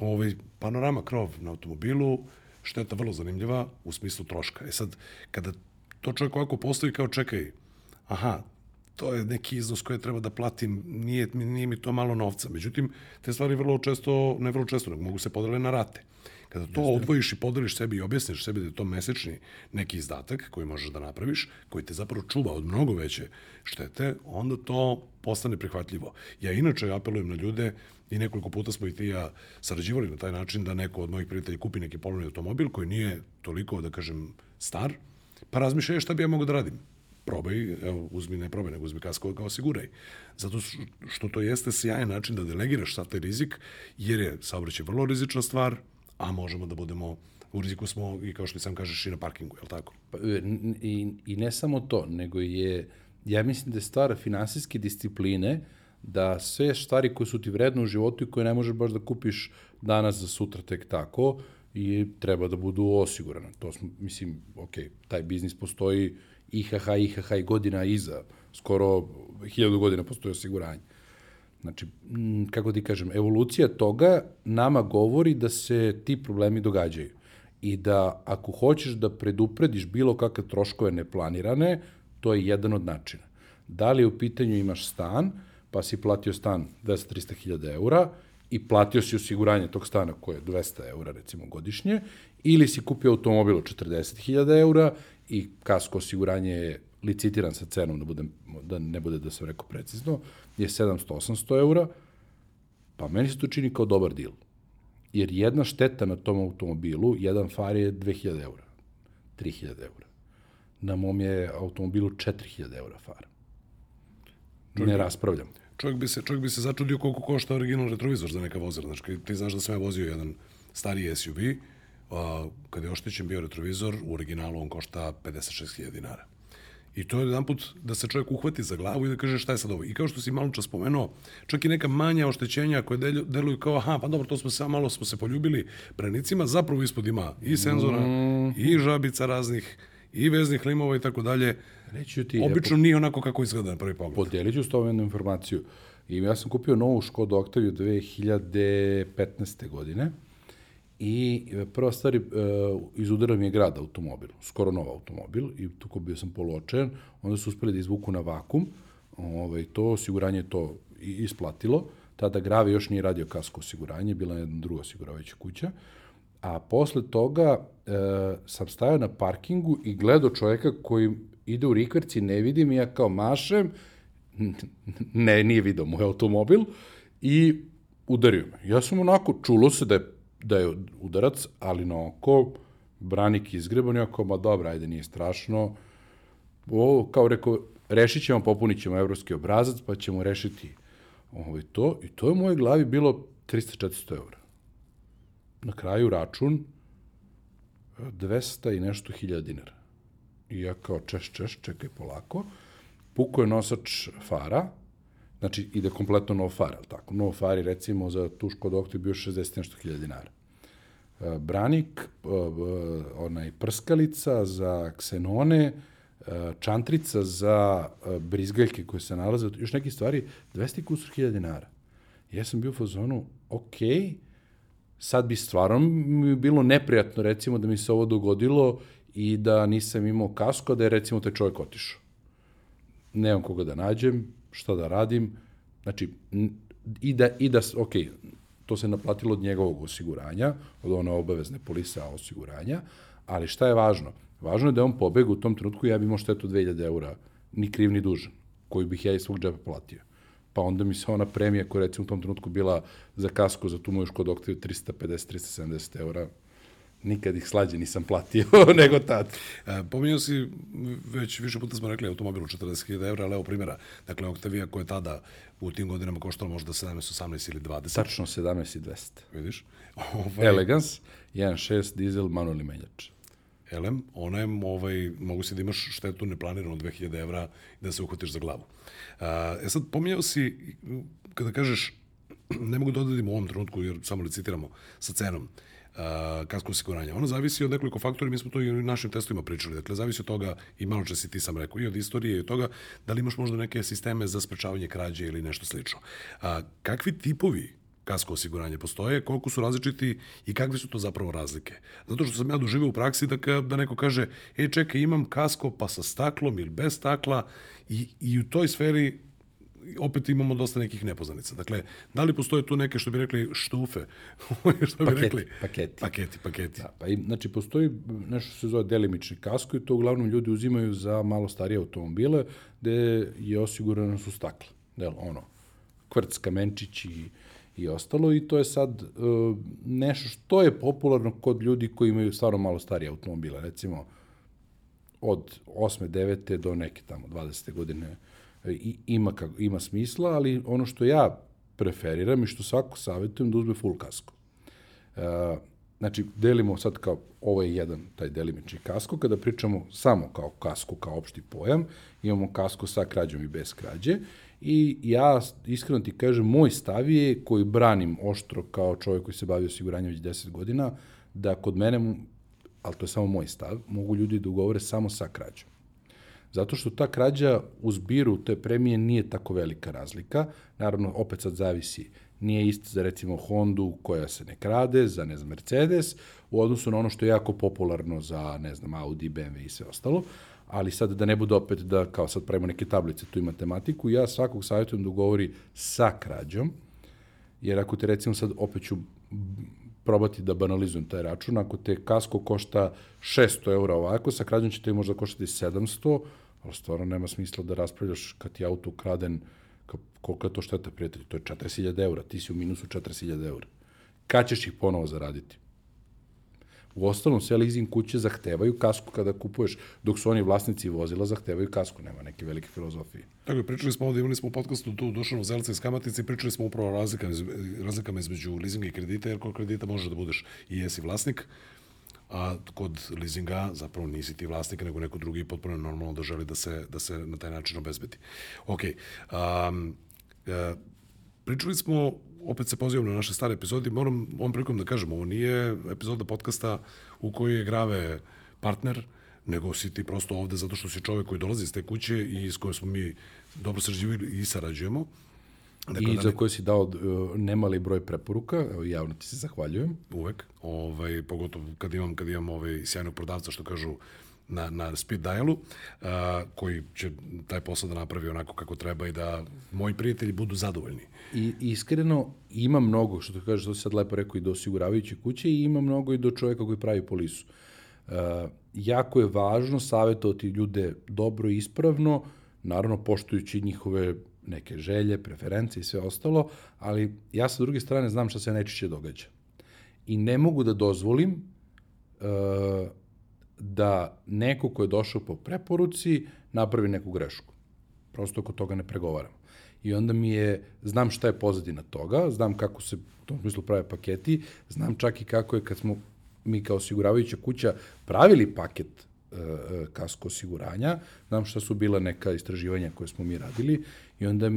ovaj, panorama krov na automobilu, šteta vrlo zanimljiva u smislu troška. E sad, kada to čovjek ovako postavi kao čekaj, aha, to je neki iznos koji treba da platim, nije, nije mi to malo novca. Međutim, te stvari vrlo često, ne vrlo često, nego mogu se podeliti na rate. Kada to Jeste. odvojiš i podeliš sebi i objasniš sebi da je to mesečni neki izdatak koji možeš da napraviš, koji te zapravo čuva od mnogo veće štete, onda to postane prihvatljivo. Ja inače apelujem na ljude i nekoliko puta smo i ti ja sarađivali na taj način da neko od mojih prijatelja kupi neki polovni automobil koji nije toliko, da kažem, star, pa razmišljaj šta bi ja mogao da radim probaj, evo, uzmi ne probaj, nego uzmi kasko ga osiguraj. Zato što to jeste sjajan način da delegiraš sav taj rizik, jer je saobraćaj vrlo rizična stvar, a možemo da budemo u riziku smo i kao što sam kažeš i na parkingu, je li tako? Pa, e, i, I ne samo to, nego je, ja mislim da je stvar finansijske discipline da sve stvari koje su ti vredne u životu i koje ne možeš baš da kupiš danas za sutra tek tako, i treba da budu osigurane. To smo, mislim, ok, taj biznis postoji IHH, IHH i godina iza, skoro hiljadu godina postoji osiguranje. Znači, kako ti kažem, evolucija toga nama govori da se ti problemi događaju i da ako hoćeš da preduprediš bilo kakve troškove neplanirane, to je jedan od načina. Da li u pitanju imaš stan, pa si platio stan 200-300 hiljada eura i platio si osiguranje tog stana koje je 200 eura recimo godišnje, ili si kupio automobil od 40 hiljada eura i kasko osiguranje je licitiran sa cenom, da, budem, da ne bude da sam rekao precizno, je 700-800 eura, pa meni se to čini kao dobar dil. jer jedna šteta na tom automobilu, jedan far je 2000 eura, 3000 eura. Na mom je automobilu 4000 eura far. Ne raspravljam. Čovjek bi se, čovjek bi se začudio koliko košta original retrovizor za neka vozila. Znači, ti znaš da sam ja vozio jedan stari SUV, a, kada je oštećen bio retrovizor, u originalu on košta 56.000 dinara. I to je jedan put da se čovjek uhvati za glavu i da kaže šta je sad ovo. I kao što si malo čas spomenuo, čak i neka manja oštećenja koje deluju kao, aha, pa dobro, to smo se malo smo se poljubili branicima, zapravo ispod ima i senzora, mm. i žabica raznih, i veznih limova i tako dalje. Reći ti, Obično nije onako kako izgleda na prvi pogled. Podelit ću s tom jednu informaciju. I ja sam kupio novu Škodu Octaviju 2015. godine i prva stvar, uh, izudarao mi je grad automobil, skoro nov automobil i tu bio sam poluočajan, onda su uspeli da izvuku na vakum, ovaj, to osiguranje to isplatilo, tada Grave još nije radio kasko osiguranje, bila je jedna druga osiguravajuća kuća, a posle toga e, sam stajao na parkingu i gledao čoveka koji ide u rikverci, ne vidim, ja kao mašem, ne, nije video moj automobil, i udario me. Ja sam onako, čulo se da je, da je udarac, ali na oko, branik izgreban, ja kao, ma dobra, ajde, nije strašno. O, kao rekao, rešit ćemo, popunit ćemo evropski obrazac, pa ćemo rešiti ovaj, to. I to je u mojoj glavi bilo 300-400 eura. Na kraju račun 200 i nešto hiljada dinara. I ja kao češ, češ, čekaj polako. Puko je nosač fara, znači ide kompletno nov far, ali tako? Nov far je recimo za tu Škoda Octavia bio 60 nešto hiljada dinara. E, branik, e, onaj prskalica za ksenone, e, čantrica za brizgaljke koje se nalaze, još neke stvari, 200 kusur hiljada dinara. Ja sam bio u fazonu, okej, okay, sad bi stvarno mi bilo neprijatno recimo da mi se ovo dogodilo i da nisam imao kasko, da je recimo taj čovjek otišao. Nemam koga da nađem, šta da radim, znači, i da, i da ok, to se naplatilo od njegovog osiguranja, od one obavezne polisa osiguranja, ali šta je važno? Važno je da on pobega u tom trenutku, ja bi imao štetu 2000 eura, ni kriv ni dužan, koju bih ja iz svog džepa platio. Pa onda mi se ona premija koja recimo u tom trenutku bila za kasko za tu moju Škoda Octavia 350-370 eura, nikad ih slađe nisam platio nego tad. E, pominjao si, već više puta smo rekli, automobil u 40.000 evra, ali evo primjera, dakle, Octavia koja je tada u tim godinama koštala možda 17, 18 ili 20. Tačno 17 i 200. Vidiš? Ovaj... Elegance, 1.6 dizel, manualni menjač. Elem, ona je, ovaj, mogu si da imaš štetu neplanirano 2000 evra i da se uhvatiš za glavu. E sad, pominjao si, kada kažeš, ne mogu da odadim u ovom trenutku, jer samo licitiramo sa cenom, uh, kasko osiguranja. Ono zavisi od nekoliko faktora, mi smo to i u našim testovima pričali. Dakle, zavisi od toga, i malo čas si ti sam rekao, i od istorije i od toga da li imaš možda neke sisteme za sprečavanje krađe ili nešto slično. A, kakvi tipovi kasko osiguranja postoje, koliko su različiti i kakve su to zapravo razlike. Zato što sam ja doživio u praksi da, ka, da neko kaže, e čekaj, imam kasko pa sa staklom ili bez stakla i, i u toj sferi opet imamo dosta nekih nepoznanica. Dakle, da li postoje tu neke, što bi rekli, štufe? što bi paketi, rekli? Paketi. Paketi, paketi. Da, pa i, znači, postoji nešto što se zove delimični kasko i to uglavnom ljudi uzimaju za malo starije automobile, gde je osigurano su stakla. Del, ono, kvrc, kamenčić i, i ostalo i to je sad uh, nešto što je popularno kod ljudi koji imaju stvarno malo starije automobile. Recimo, od 8. 9. do neke tamo 20. godine i, ima, kako, ima smisla, ali ono što ja preferiram i što svako savjetujem da uzme full kasko. Uh, znači, delimo sad kao, ovo je jedan taj delimični kasko, kada pričamo samo kao kasko, kao opšti pojam, imamo kasko sa krađom i bez krađe, i ja iskreno ti kažem, moj stav je, koji branim oštro kao čovjek koji se bavi osiguranjem već 10 godina, da kod mene, ali to je samo moj stav, mogu ljudi da ugovore samo sa krađom. Zato što ta krađa u zbiru te premije nije tako velika razlika. Naravno, opet sad zavisi. Nije isto za recimo Hondu koja se ne krade, za ne znam Mercedes, u odnosu na ono što je jako popularno za ne znam Audi, BMW i sve ostalo. Ali sad da ne bude opet da kao sad pravimo neke tablice tu i matematiku, ja svakog savjetujem da ugovori sa krađom, jer ako te recimo sad opet ću probati da banalizujem taj račun, ako te kasko košta 600 eura ovako, sa krađom će te možda koštati 700, ali stvarno nema smisla da raspravljaš kad ti auto ukraden, koliko je to šteta, prijatelji, to je 40.000 eura, ti si u minusu 40.000 eura. kad ćeš ih ponovo zaraditi? U ostalom, sve leasing kuće zahtevaju kasku kada kupuješ, dok su oni vlasnici vozila, zahtevaju kasku, nema neke velike filozofije. Tako je, pričali smo ovde, imali smo u podcastu tu Dušanu Zelca iz Kamatice i pričali smo upravo o razlikama, razlikama između leasinga i kredita, jer kod kredita možeš da budeš i jesi vlasnik, a kod leasinga zapravo nisi ti vlasnik, nego neko drugi potpuno normalno da želi da se, da se na taj način obezbedi. Ok, um, pričali smo opet se pozivam na naše stare epizode, moram ovom prilikom da kažem, ovo nije epizoda podcasta u kojoj je Grave partner, nego si ti prosto ovde zato što si čovek koji dolazi iz te kuće i s kojom smo mi dobro sređivili i sarađujemo. Dakle, I za koje si dao uh, nemali broj preporuka, evo javno ti se zahvaljujem. Uvek, ovaj, pogotovo kad imam, kad imam ovaj sjajnog prodavca što kažu na, na speed dialu, a, koji će taj posao da napravi onako kako treba i da moji prijatelji budu zadovoljni. I iskreno ima mnogo, što kažeš, što si sad lepo rekao, i do osiguravajuće kuće i ima mnogo i do čoveka koji pravi polisu. Uh, jako je važno savjetovati ljude dobro i ispravno, naravno poštujući njihove neke želje, preferencije i sve ostalo, ali ja sa druge strane znam šta se najčešće događa. I ne mogu da dozvolim uh, da neko ko je došao po preporuci napravi neku grešku. Prosto oko toga ne pregovaramo. I onda mi je, znam šta je pozadina toga, znam kako se u tom smislu prave paketi, znam čak i kako je kad smo mi kao osiguravajuća kuća pravili paket e, e kasko osiguranja, znam šta su bila neka istraživanja koje smo mi radili i onda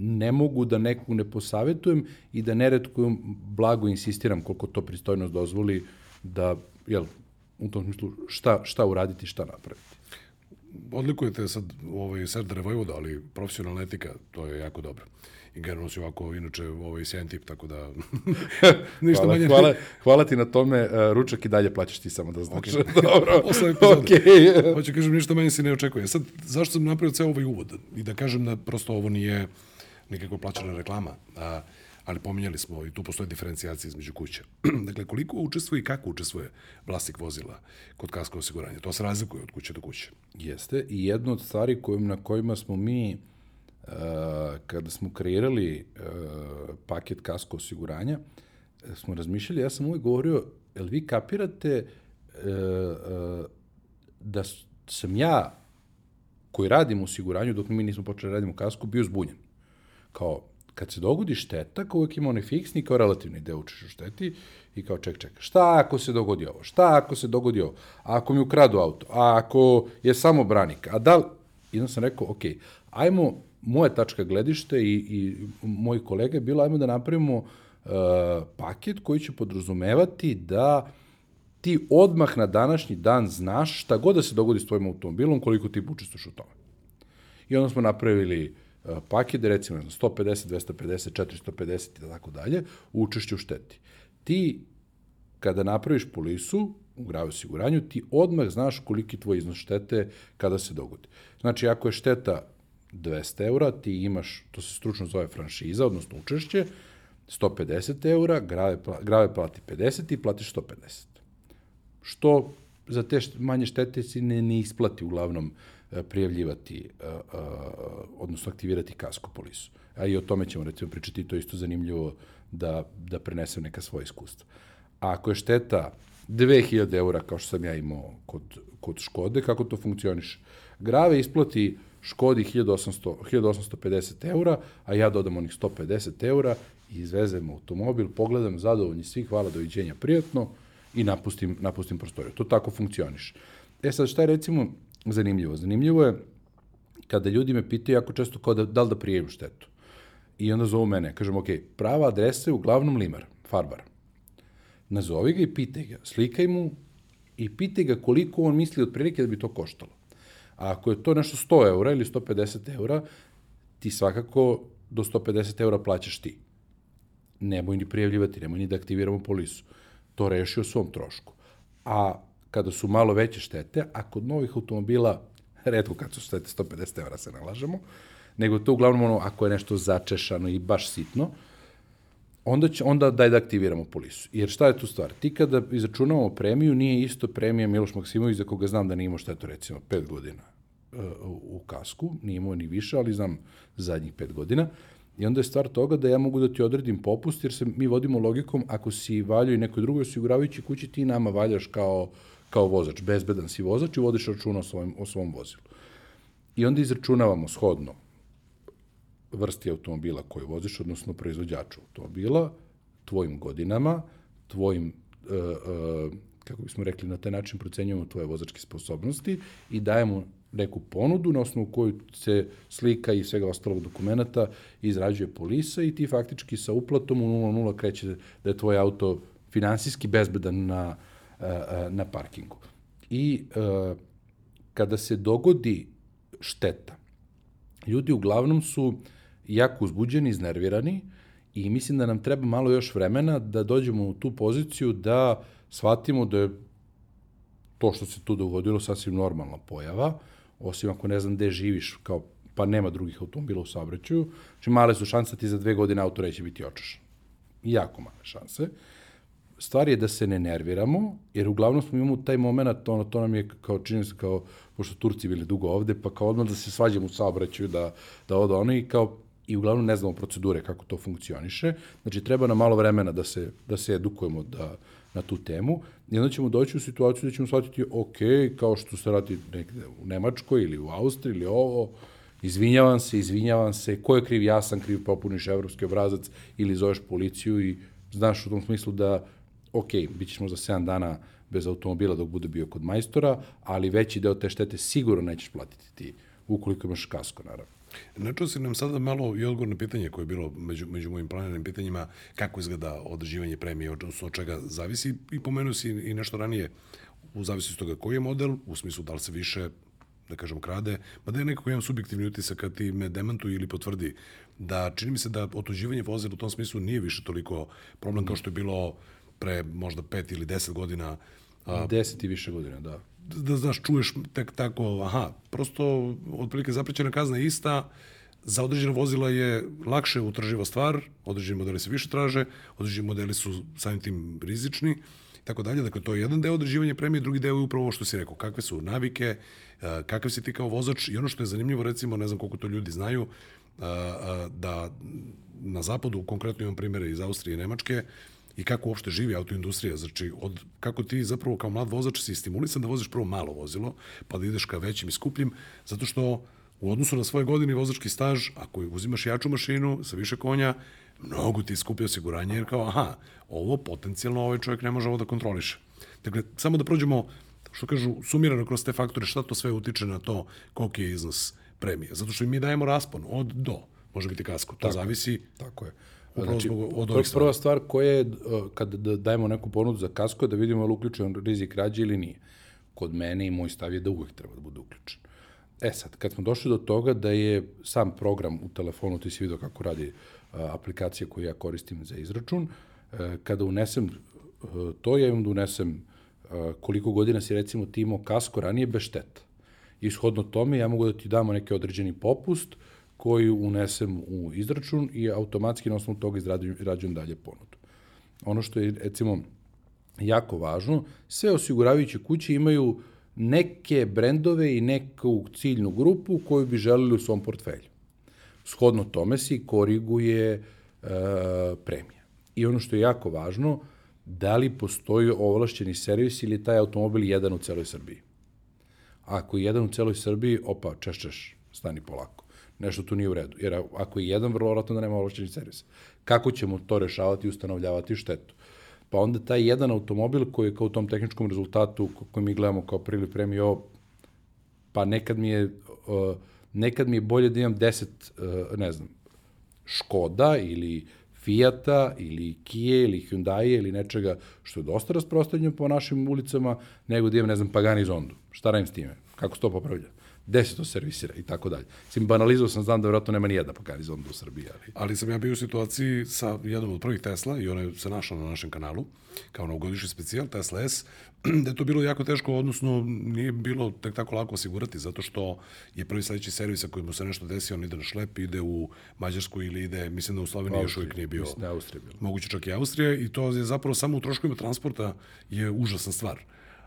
ne mogu da neku ne posavetujem i da neretko blago insistiram koliko to pristojnost dozvoli da jel, u tom smislu šta, šta uraditi, šta napraviti. Odlikujete sad ovaj Serdare Vojvoda, ali profesionalna etika, to je jako dobro. I generalno si ovako, inače, ovaj sjajan tip, tako da... ništa hvala, manje... hvala, hvala ti na tome, uh, ručak i dalje plaćaš ti samo da znaš. Okay. Dobro. Epizode. Okay. Hoću kažem, ništa manje se ne očekuje. Sad, zašto sam napravio ceo ovaj uvod? I da kažem da prosto ovo nije nikakva plaćena reklama. A, ali pominjali smo i tu postoje diferencijacija između kuća. dakle, koliko učestvuje i kako učestvuje vlasnik vozila kod kasko osiguranja? To se razlikuje od kuće do kuće. Jeste, i jedna od stvari kojim, na kojima smo mi, uh, kada smo kreirali uh, paket kasko osiguranja, uh, smo razmišljali, ja sam uvijek govorio, jel vi kapirate uh, uh, da sam ja koji radim u osiguranju, dok mi nismo počeli da radimo kasku, bio zbunjen. Kao, kad se dogodi šteta, kao uvijek ima onaj fiksni kao relativni deo učiš u šteti i kao ček, ček, šta ako se dogodi ovo, šta ako se dogodi ovo, a ako mi ukradu auto, a ako je samo branik, a da li, onda sam rekao, ok, ajmo, moja tačka gledište i, i moji kolega je bilo, ajmo da napravimo uh, paket koji će podrazumevati da ti odmah na današnji dan znaš šta god da se dogodi s tvojim automobilom, koliko ti učestvuješ u tome. I onda smo napravili E, paket, recimo 150, 250, 450 i tako dalje, učešće u šteti. Ti, kada napraviš polisu, u grave osiguranju, ti odmah znaš koliki tvoj iznos štete kada se dogodi. Znači, ako je šteta 200 eura, ti imaš, to se stručno zove franšiza, odnosno učešće, 150 eura, grave, grave plati 50 i platiš 150. Što za te manje štete si ne, ne isplati uglavnom E, prijavljivati, e, e, odnosno aktivirati kasko polisu. A i o tome ćemo recimo pričati, to je isto zanimljivo da, da prenesem neka svoje iskustva. A ako je šteta 2000 eura, kao što sam ja imao kod, kod Škode, kako to funkcioniše? Grave isplati Škodi 1800, 1850 eura, a ja dodam onih 150 eura i izvezem automobil, pogledam, zadovoljni svi, hvala, doviđenja, prijatno i napustim, napustim prostoriju. To tako funkcioniše. E sad, šta je recimo zanimljivo. Zanimljivo je kada ljudi me pitaju jako često kao da, da li da prijevim štetu. I onda zovu mene, kažem, ok, prava adresa je uglavnom Limar, Farbar. Nazovi ga i pitaj ga, slikaj mu i pitaj ga koliko on misli otprilike da bi to koštalo. A ako je to nešto 100 eura ili 150 eura, ti svakako do 150 eura plaćaš ti. Nemoj ni prijavljivati, nemoj ni da aktiviramo polisu. To reši o svom trošku. A kada su malo veće štete, a kod novih automobila, redko kad su štete 150 evra se nalažemo, nego to uglavnom ono, ako je nešto začešano i baš sitno, onda, će, onda daj da aktiviramo polisu. Jer šta je tu stvar? Ti kada izračunamo premiju, nije isto premija Miloš Maksimović za koga znam da nije imao štetu recimo 5 godina uh, u kasku, nije imao ni više, ali znam zadnjih 5 godina, I onda je stvar toga da ja mogu da ti odredim popust, jer se mi vodimo logikom, ako si valjao i nekoj drugoj osiguravajući kući, ti nama valjaš kao, kao vozač, bezbedan si vozač i vodiš računa o svom, o svom vozilu. I onda izračunavamo shodno vrsti automobila koju voziš, odnosno proizvođaču automobila, tvojim godinama, tvojim, uh, uh, kako bismo rekli, na taj način procenjujemo tvoje vozačke sposobnosti i dajemo neku ponudu na osnovu koju se slika i svega ostalog dokumenta izrađuje polisa i ti faktički sa uplatom u 0,0 kreće da je tvoj auto finansijski bezbedan na, na parkingu. I uh, kada se dogodi šteta, ljudi uglavnom su uh, jako uzbuđeni, iznervirani i mislim da nam treba malo još vremena da dođemo u tu poziciju da shvatimo da je to što se tu dogodilo sasvim normalna pojava, osim ako ne znam gde živiš, kao, pa nema drugih automobila u saobraćaju, znači male su šanse da ti za dve godine auto neće biti očešan. Jako male šanse. Stvar je da se ne nerviramo, jer uglavnom smo imamo taj moment, ono, to nam je kao čini se kao, pošto Turci bili dugo ovde, pa kao odmah da se svađamo u saobraćaju, da, da odo ono i kao i uglavnom ne znamo procedure kako to funkcioniše. Znači, treba nam malo vremena da se, da se edukujemo da, na tu temu i onda ćemo doći u situaciju da ćemo shvatiti, ok, kao što se radi nekde u Nemačkoj ili u Austriji ili ovo, izvinjavam se, izvinjavam se, ko je kriv, ja sam kriv, popuniš evropski obrazac ili zoveš policiju i znaš u tom smislu da, ok, bit ćeš možda 7 dana bez automobila dok bude bio kod majstora, ali veći deo te štete sigurno nećeš platiti ti, ukoliko imaš kasko, naravno. Načuo si nam sada malo i odgovor na pitanje koje je bilo među, među mojim planiranim pitanjima kako izgleda održivanje premije, odnosno od čega zavisi i pomenuo si i nešto ranije u zavisnosti od toga koji je model, u smislu da li se više da kažem, krade, ma da je nekako imam subjektivni utisak kad ti me demantuje ili potvrdi da čini mi se da otuđivanje vozila u tom smislu nije više toliko problem kao što je bilo pre možda pet ili deset godina. Deset i više godina, da da znaš, čuješ tek tako, aha, prosto otprilike zaprećena kazna je ista, za određena vozila je lakše utraživa stvar, određeni modeli se više traže, određeni modeli su samim tim rizični, tako dalje. Dakle, to je jedan deo određivanja premije, drugi deo je upravo ovo što si rekao, kakve su navike, kakav si ti kao vozač i ono što je zanimljivo, recimo, ne znam koliko to ljudi znaju, da na zapadu, konkretno imam primere iz Austrije i Nemačke, i kako uopšte živi autoindustrija. Znači, od, kako ti zapravo kao mlad vozač si stimulisan da voziš prvo malo vozilo, pa da ideš ka većim i skupljim, zato što u odnosu na svoje godine vozački staž, ako uzimaš jaču mašinu sa više konja, mnogo ti skupi osiguranje, jer kao, aha, ovo potencijalno ovaj čovjek ne može ovo da kontroliše. Dakle, samo da prođemo, što kažu, sumirano kroz te faktore, šta to sve utiče na to koliki je iznos premije. Zato što mi dajemo raspon od do, može biti kasko. To tako, zavisi tako je. Upravo znači, od ovih prva stvar koja je, kad dajemo neku ponudu za kasko, da vidimo je li uključen rizik rađe ili nije. Kod mene i moj stav je da uvek treba da bude uključen. E sad, kad smo došli do toga da je sam program u telefonu, ti si vidio kako radi aplikacija koju ja koristim za izračun, e, kada unesem e, to, ja imam da unesem koliko godina si recimo ti imao kasko ranije bez šteta. Ishodno tome ja mogu da ti damo neki određeni popust, koju unesem u izračun i automatski na osnovu toga izrađujem dalje ponudu. Ono što je, recimo, jako važno, sve osiguravajuće kuće imaju neke brendove i neku ciljnu grupu koju bi želeli u svom portfelju. Shodno tome si koriguje e, premija. I ono što je jako važno, da li postoji ovlašćeni servis ili taj automobil jedan u celoj Srbiji. Ako je jedan u celoj Srbiji, opa, češ, češ, stani polako nešto tu nije u redu. Jer ako je jedan, vrlo vratno da nema ovlašćeni servis. Kako ćemo to rešavati i ustanovljavati štetu? Pa onda taj jedan automobil koji je kao u tom tehničkom rezultatu koji mi gledamo kao prili premio, pa nekad mi je, uh, nekad mi je bolje da imam 10, uh, ne znam, Škoda ili Fijata ili Kije ili Hyundai ili nečega što je dosta rasprostavljeno po našim ulicama, nego da imam, ne znam, Pagani Zondu. Šta radim s time? Kako se to popravlja? Gde se to servisira i tako dalje. Sim, banalizao sam, znam da vjerojatno nema ni jedna Pagani u Srbiji. Ali... ali sam ja bio u situaciji sa jednom od prvih Tesla i ona je se našla na našem kanalu, kao novogodišnji specijal, Tesla S, da je to bilo jako teško, odnosno nije bilo tek tako lako osigurati, zato što je prvi sledeći servis ako mu se nešto desi, on ide na šlep, ide u Mađarsku ili ide, mislim da u Sloveniji još uvijek nije bio. Mislim da je Austrija. Moguće čak i Austrija i to je zapravo samo u troškovima transporta je užasna stvar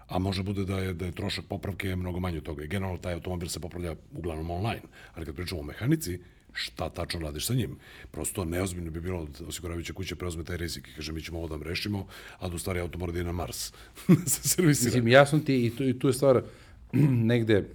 a može bude da je, da je trošak popravke mnogo manje od toga. I generalno taj automobil se popravlja uglavnom online. Ali kad pričamo o mehanici, šta tačno radiš sa njim. Prosto neozbiljno bi bilo da osiguravajuća kuća preuzme taj rizik i kaže mi ćemo ovo da rešimo, a da u stvari auto mora da je na Mars. da se servisira. Mislim, jasno ti i tu, i tu je stvar negde,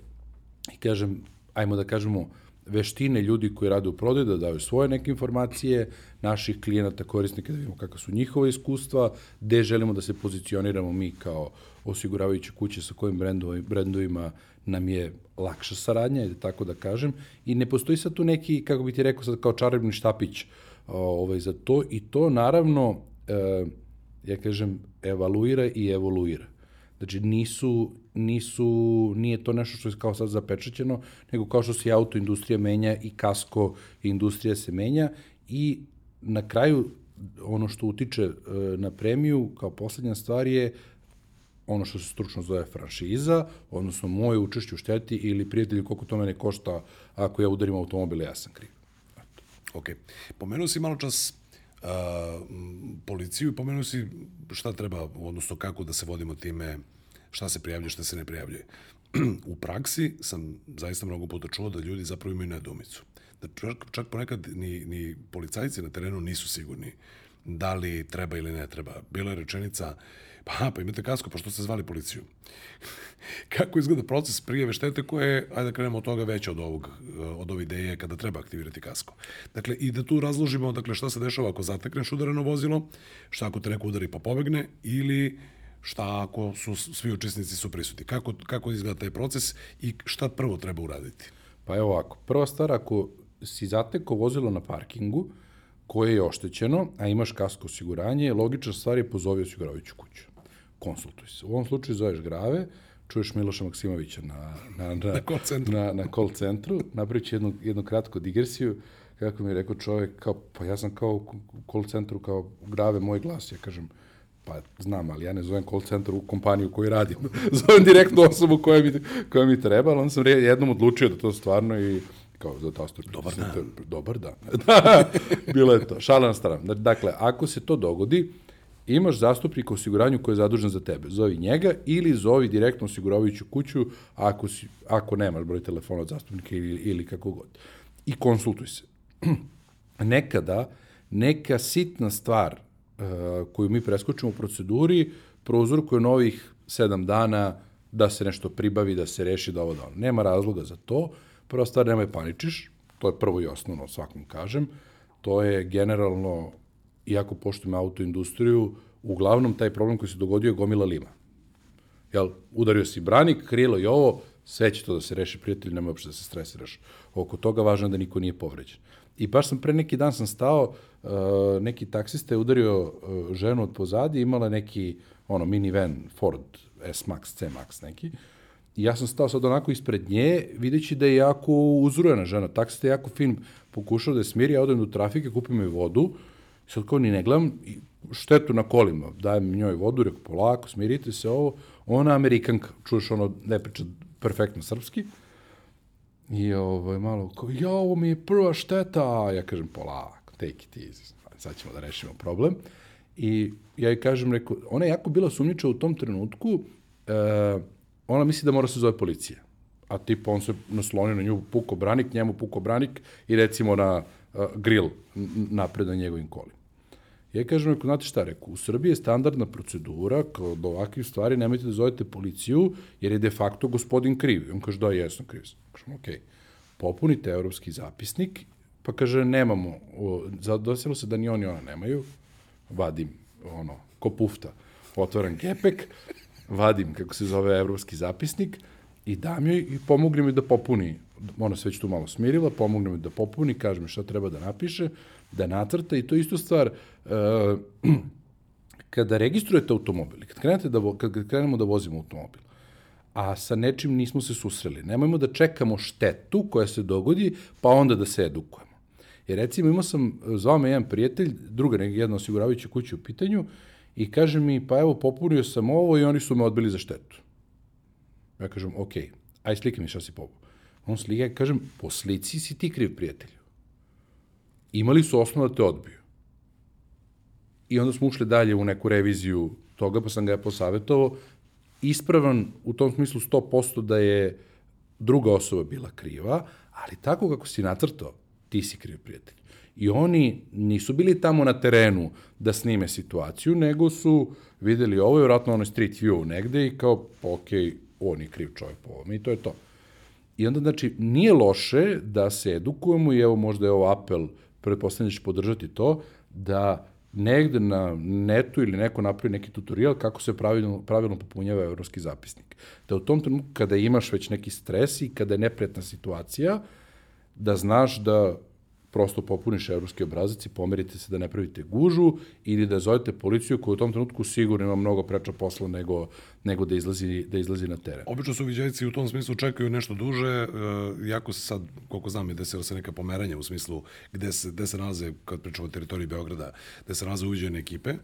kažem, ajmo da kažemo, veštine ljudi koji rade u prodaju da daju svoje neke informacije, naših klijenata, korisnika, da vidimo kakva su njihova iskustva, gde želimo da se pozicioniramo mi kao osiguravajuće kuće sa kojim brendovima, brendovima nam je lakša saradnja, tako da kažem, i ne postoji sad tu neki, kako bi ti rekao sad, kao čarobni štapić ovaj, za to, i to naravno, e, ja kažem, evaluira i evoluira. Znači, nisu, nisu, nije to nešto što je kao sad zapečećeno, nego kao što se autoindustrija menja i kasko industrija se menja i na kraju ono što utiče e, na premiju kao poslednja stvar je ono što se stručno zove franšiza, odnosno moje učešće u šteti ili prijatelji koliko to mene košta ako ja udarim automobil, ja sam kriv. Ok. Pomenuo si malo čas uh, policiju i pomenuo si šta treba, odnosno kako da se vodimo time, šta se prijavljuje, šta se ne prijavljuje. u praksi sam zaista mnogo puta čuo da ljudi zapravo imaju nedomicu. Da čak, čak ponekad ni, ni policajci na terenu nisu sigurni da li treba ili ne treba. Bila je rečenica, pa, pa imate kasko, pa što ste zvali policiju? Kako izgleda proces prijave štete koje je, ajde da krenemo od toga već od ovog, od ove ideje kada treba aktivirati kasko. Dakle, i da tu razložimo, dakle, šta se dešava ako zatekneš udareno vozilo, šta ako te neko udari pa pobegne, ili šta ako su svi učesnici su prisutni. Kako, kako izgleda taj proces i šta prvo treba uraditi? Pa evo ovako, prva stvar, ako si zateko vozilo na parkingu, koje je oštećeno, a imaš kasko osiguranje, logična stvar je pozovi osiguravajuću kuću. Konsultuj se. U ovom slučaju zoveš grave, čuješ Miloša Maksimovića na, na, na, na, call centru. na, na call centru, napravit jednu, jednu kratku digresiju, kako mi je rekao čovjek, kao, pa ja sam kao u call centru, kao grave moj glas, ja kažem, pa znam, ali ja ne zovem call centar u kompaniju koju radim, zovem direktno osobu koja mi, koja mi treba, ali onda sam jednom odlučio da to stvarno i kao za tastu. Dobar dan. Dobar dan. da, bilo je to. Šala na stranu. Dakle, ako se to dogodi, imaš zastupnika osiguranju koji je zadužen za tebe. Zovi njega ili zovi direktno osiguravajuću kuću ako, si, ako nemaš broj telefona od zastupnika ili, ili kako god. I konsultuj se. Nekada, neka sitna stvar uh, koju mi preskočimo u proceduri prouzrokuje novih sedam dana da se nešto pribavi, da se reši, da ovo da ono. Nema razloga za to. Prva stvar, nemoj paničiš, to je prvo i osnovno, svakom kažem. To je generalno, iako poštujem autoindustriju, uglavnom taj problem koji se dogodio je gomila lima. Jel, udario si branik, krilo i ovo, sve će to da se reši, prijatelj, nemoj uopšte da se stresiraš. Oko toga važno je da niko nije povređen. I baš sam pre neki dan sam stao, uh, neki taksista je udario uh, ženu od pozadi, imala neki ono minivan Ford S-Max, C-Max neki, I ja sam stao sad onako ispred nje, videći da je jako uzrujena žena. Taksista je jako fin, pokušao da je smiri, ja odem do trafike, kupim joj vodu, sad kao ni ne gledam, štetu na kolima, dajem njoj vodu, reku polako, smirite se ovo, ona Amerikanka, čuješ ono, ne priča perfektno srpski, i ovaj, malo, kao, ja, ovo mi je prva šteta, ja kažem, polako, take it easy, sad ćemo da rešimo problem. I ja joj kažem, reku, ona je jako bila sumnjiča u tom trenutku, e, ona misli da mora se zove policija. A tipa on se naslonio na nju, puko branik, njemu puko branik i recimo na uh, grill napred na njegovim kolima. Ja kažem, ako znate šta reku, u Srbiji je standardna procedura, kao do ovakvih stvari nemojte da zovete policiju, jer je de facto gospodin kriv. On kaže, da, jesam kriv. Kažem, okej, okay. popunite evropski zapisnik, pa kaže, nemamo, dosilo se da ni oni ona nemaju, vadim, ono, ko pufta, otvaram gepek, vadim, kako se zove, evropski zapisnik i dam joj i pomognem joj da popuni. Ona se već tu malo smirila, pomognem joj da popuni, kaže mi šta treba da napiše, da nacrta i to je isto stvar, uh, kada registrujete automobil, kad, krenete da, kad krenemo da vozimo automobil, a sa nečim nismo se susreli. Nemojmo da čekamo štetu koja se dogodi, pa onda da se edukujemo. Jer recimo imao sam, zvao me jedan prijatelj, druga jedna osiguravajuća kuća u pitanju, i kaže mi, pa evo, popunio sam ovo i oni su me odbili za štetu. Ja kažem, ok, aj slike mi šta si popunio. On slika i kažem, po slici si ti kriv, prijatelju. Imali su osnovu da te odbiju. I onda smo ušli dalje u neku reviziju toga, pa sam ga ja posavetovao. Ispravan u tom smislu 100% da je druga osoba bila kriva, ali tako kako si natrtao, ti si kriv prijatelj. I oni nisu bili tamo na terenu da snime situaciju, nego su videli ovo je vjerojatno ono street view negde i kao, ok, on je kriv čovjek po ovome i to je to. I onda, znači, nije loše da se edukujemo i evo možda je ovo apel, pretpostavljam da će podržati to, da negde na netu ili neko napravi neki tutorial kako se pravilno, pravilno popunjava evropski zapisnik. Da u tom trenutku kada imaš već neki stres i kada je neprijatna situacija, da znaš da prosto popuniš evropski obrazac i pomerite se da ne pravite gužu ili da zovete policiju koja u tom trenutku sigurno ima mnogo preča posla nego, nego da, izlazi, da izlazi na teren. Obično su viđajci u tom smislu čekaju nešto duže, uh, jako se sad, koliko znam, je desilo se neka pomeranja u smislu gde se, gde se nalaze, kad pričamo o teritoriji Beograda, gde se nalaze uviđene ekipe,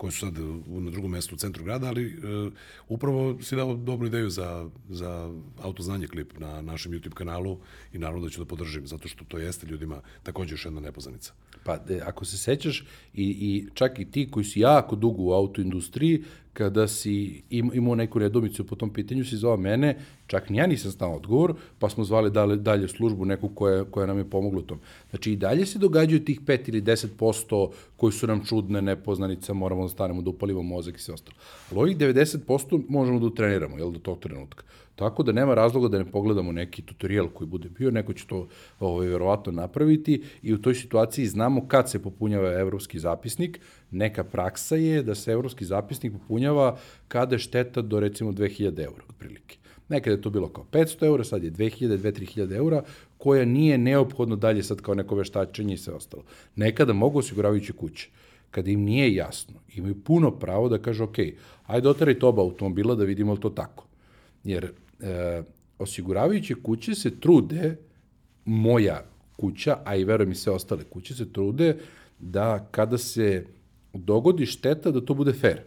koje su sad na drugom mestu u centru grada, ali uh, upravo si dao dobru ideju za, za autoznanje klip na našem YouTube kanalu i naravno da ću da podržim, zato što to jeste ljudima takođe još jedna nepoznanica. Pa, de, ako se sećaš, i, i čak i ti koji su jako dugo u autoindustriji, kada si im, imao neku redomicu po tom pitanju, si zvao mene, čak ni ja nisam znao odgovor, pa smo zvali dalje, dalje službu neku koja, koja nam je pomogla u tom. Znači i dalje se događaju tih 5 ili 10% koji su nam čudne, nepoznanica, moramo da stanemo da upalimo mozak i sve ostalo. Ali ovih 90% možemo da utreniramo, jel, do tog trenutka. Tako da nema razloga da ne pogledamo neki tutorial koji bude bio, neko će to ovaj, verovatno napraviti i u toj situaciji znamo kad se popunjava evropski zapisnik. Neka praksa je da se evropski zapisnik popunjava kada je šteta do recimo 2000 eura, otprilike. Nekada je to bilo kao 500 eura, sad je 2000, 2000 eura, koja nije neophodno dalje sad kao neko veštačenje i sve ostalo. Nekada mogu osiguravajući kuće kada im nije jasno, imaju puno pravo da kaže, ok, ajde otarajte oba automobila da vidimo li to tako. Jer e, osiguravajuće kuće se trude, moja kuća, a i verujem i sve ostale kuće, se trude da kada se dogodi šteta, da to bude fair.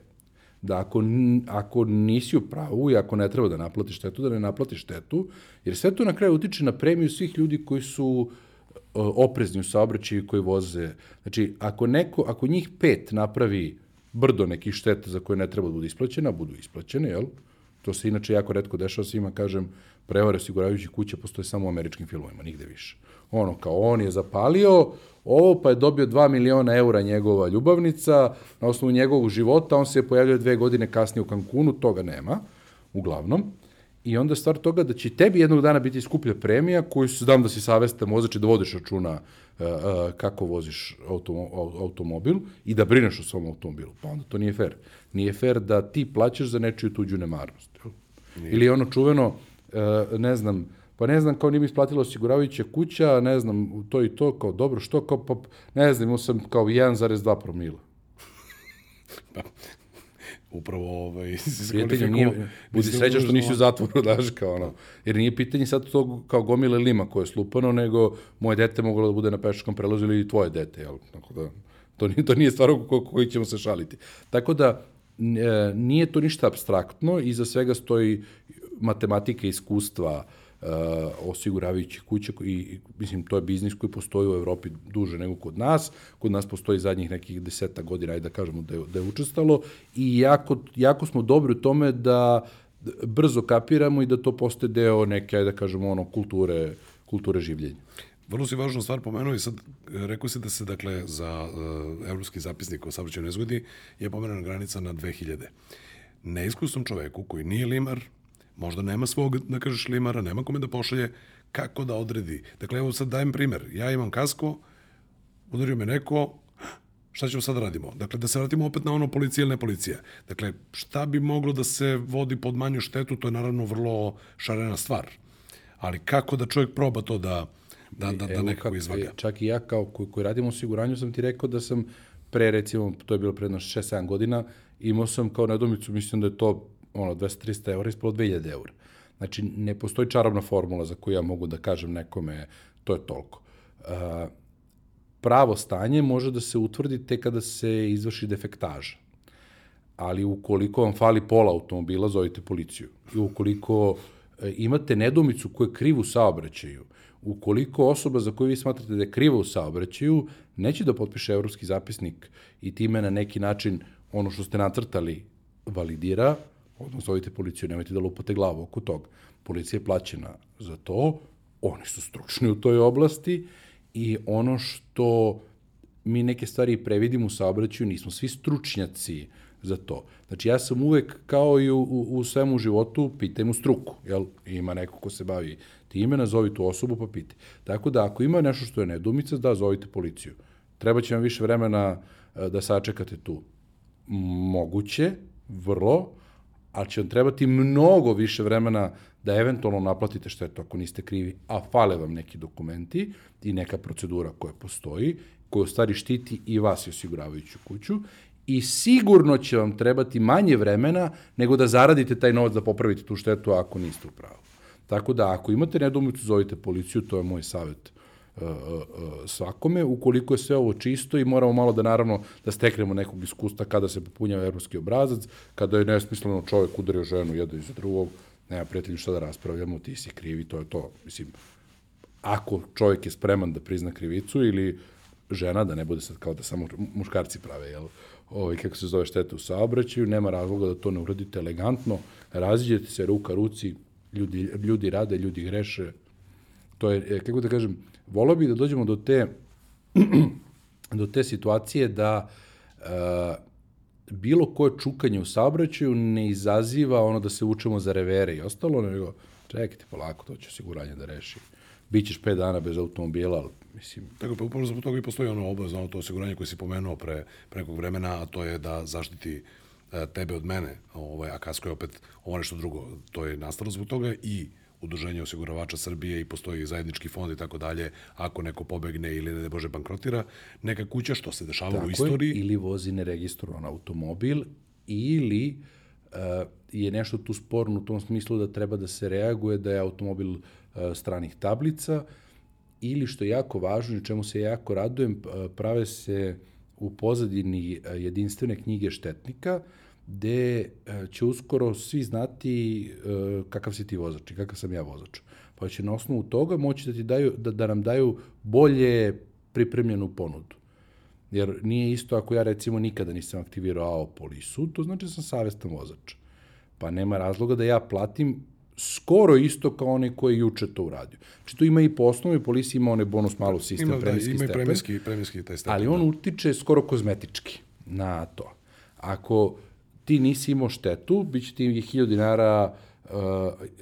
Da ako, ako nisi u pravu i ako ne treba da naplati štetu, da ne naplati štetu, jer sve to na kraju utiče na premiju svih ljudi koji su e, oprezni u saobraćaju koji voze. Znači, ako, neko, ako njih pet napravi brdo nekih šteta za koje ne treba da budu isplaćena, budu isplaćene, jel? To se inače jako redko dešava svima, kažem, prevare osiguravajućih kuća postoje samo u američkim filmovima, nigde više. Ono, kao on je zapalio, ovo pa je dobio 2 miliona eura njegova ljubavnica, na osnovu njegovog života, on se je pojavljio dve godine kasnije u Cancunu, toga nema, uglavnom. I onda stvar toga da će tebi jednog dana biti skuplja premija koju se dam da si savesta mozači da vodiš računa uh, uh, kako voziš automo, automobil i da brineš o svom automobilu. Pa onda to nije fair. Nije fair da ti plaćaš za nečiju tuđu nemarnost. Nije. Ili ono čuveno, uh, ne znam, pa ne znam, kao nije mi isplatila osiguravajuća kuća, ne znam, to i to, kao dobro, što, kao, pa, ne znam, imao sam kao 1,2 promila. pa, upravo ovaj, Prijatelju nije, budi sreća što nisi u zatvoru, daš, kao ono. Jer nije pitanje sad to kao gomile lima koje je slupano, nego moje dete moglo da bude na pešačkom prelazu ili tvoje dete, jel? Tako da, to nije, to nije stvar oko koji ćemo se šaliti. Tako da, e, nije to ništa abstraktno, iza svega stoji matematika, iskustva, uh, osiguravajući kuće i mislim to je biznis koji postoji u Evropi duže nego kod nas. Kod nas postoji zadnjih nekih deseta godina, ajde da kažemo da je, da je učestalo i jako, jako smo dobri u tome da brzo kapiramo i da to postaje deo neke, ajde da kažemo, ono, kulture, kulture življenja. Vrlo si važnu stvar pomenuo i sad rekao si da se dakle za uh, evropski zapisnik o saobraćajnoj nezgodi je pomerena granica na 2000. Neiskusnom čoveku koji nije limar, možda nema svog, da kažeš, limara, nema kome da pošalje, kako da odredi. Dakle, evo sad dajem primer. Ja imam kasko, udario me neko, šta ćemo sad radimo? Dakle, da se vratimo opet na ono policija ili ne policija. Dakle, šta bi moglo da se vodi pod manju štetu, to je naravno vrlo šarena stvar. Ali kako da čovjek proba to da, da, da, da nekako izvaga? Čak i ja kao koji, koji radim u osiguranju sam ti rekao da sam pre, recimo, to je bilo predno 6-7 godina, imao sam kao nedomicu, mislim da je to ono, 200-300 eura ispalo 2000 eura. Znači, ne postoji čarobna formula za koju ja mogu da kažem nekome to je toliko. Uh, pravo stanje može da se utvrdi te kada se izvrši defektaža. Ali ukoliko vam fali pola automobila, zovite policiju. I ukoliko e, imate nedomicu koja je krivu saobraćaju, ukoliko osoba za koju vi smatrate da je kriva u saobraćaju, neće da potpiše evropski zapisnik i time na neki način ono što ste nacrtali validira, odmah zovite policiju, nemojte da lupate glavu oko toga. Policija je plaćena za to, oni su stručni u toj oblasti i ono što mi neke stvari previdimo u saobraćaju, nismo svi stručnjaci za to. Znači, ja sam uvek, kao i u, u, u svemu životu, pitajmo struku, jel? Ima neko ko se bavi time, nazovi tu osobu pa pitaj. Tako da, ako ima nešto što je nedumica, da, zovite policiju. Treba će vam više vremena e, da sačekate tu. Moguće, vrlo, ali će vam trebati mnogo više vremena da eventualno naplatite štetu ako niste krivi, a fale vam neki dokumenti i neka procedura koja postoji, koja u stvari štiti i vas i osiguravajuću kuću i sigurno će vam trebati manje vremena nego da zaradite taj novac da popravite tu štetu ako niste u pravu. Tako da ako imate nedomicu, zovite policiju, to je moj savjet uh, svakome, ukoliko je sve ovo čisto i moramo malo da naravno da steknemo nekog iskustva kada se popunjava evropski obrazac, kada je nesmisleno čovek udario ženu jedan iz drugog, nema prijatelji šta da raspravljamo, ti si krivi, to je to. Mislim, ako čovjek je spreman da prizna krivicu ili žena, da ne bude sad kao da samo muškarci prave, jel, ovaj, kako se zove štete u saobraćaju, nema razloga da to ne uradite elegantno, raziđete se ruka ruci, ljudi, ljudi rade, ljudi greše, to je, e, kako da kažem, volao bih da dođemo do te, do te situacije da uh, bilo koje čukanje u saobraćaju ne izaziva ono da se učemo za revere i ostalo, nego čekajte polako, to će osiguranje da reši. Bićeš pet dana bez automobila, ali mislim... Tako, pa upravo zbog toga i postoji ono obavezno to osiguranje koje si pomenuo pre, pre nekog vremena, a to je da zaštiti e, tebe od mene, ovaj, a kasko je opet ovo nešto drugo. To je nastalo zbog toga i udruženje osiguravača Srbije i postoji zajednički fond i tako dalje, ako neko pobegne ili ne bože bankrotira, neka kuća što se dešava tako u istoriji. Je, ili vozi neregistrovan automobil, ili uh, je nešto tu sporno u tom smislu da treba da se reaguje da je automobil uh, stranih tablica, ili što je jako važno i čemu se jako radujem, prave se u pozadini jedinstvene knjige štetnika, gde e, će uskoro svi znati e, kakav si ti vozač i kakav sam ja vozač. Pa će na osnovu toga moći da, ti daju, da, da nam daju bolje pripremljenu ponudu. Jer nije isto ako ja recimo nikada nisam aktivirao AO polisu, to znači da sam savestan vozač. Pa nema razloga da ja platim skoro isto kao onaj koji je juče to uradio. Znači tu ima i po osnovi, policiji ima onaj bonus malo sistem, ima, premijski da, ima stepen. Ima premijski, premijski taj stepen. Ali on da. utiče skoro kozmetički na to. Ako ti nisi imao štetu, bit će ti 1000 dinara uh,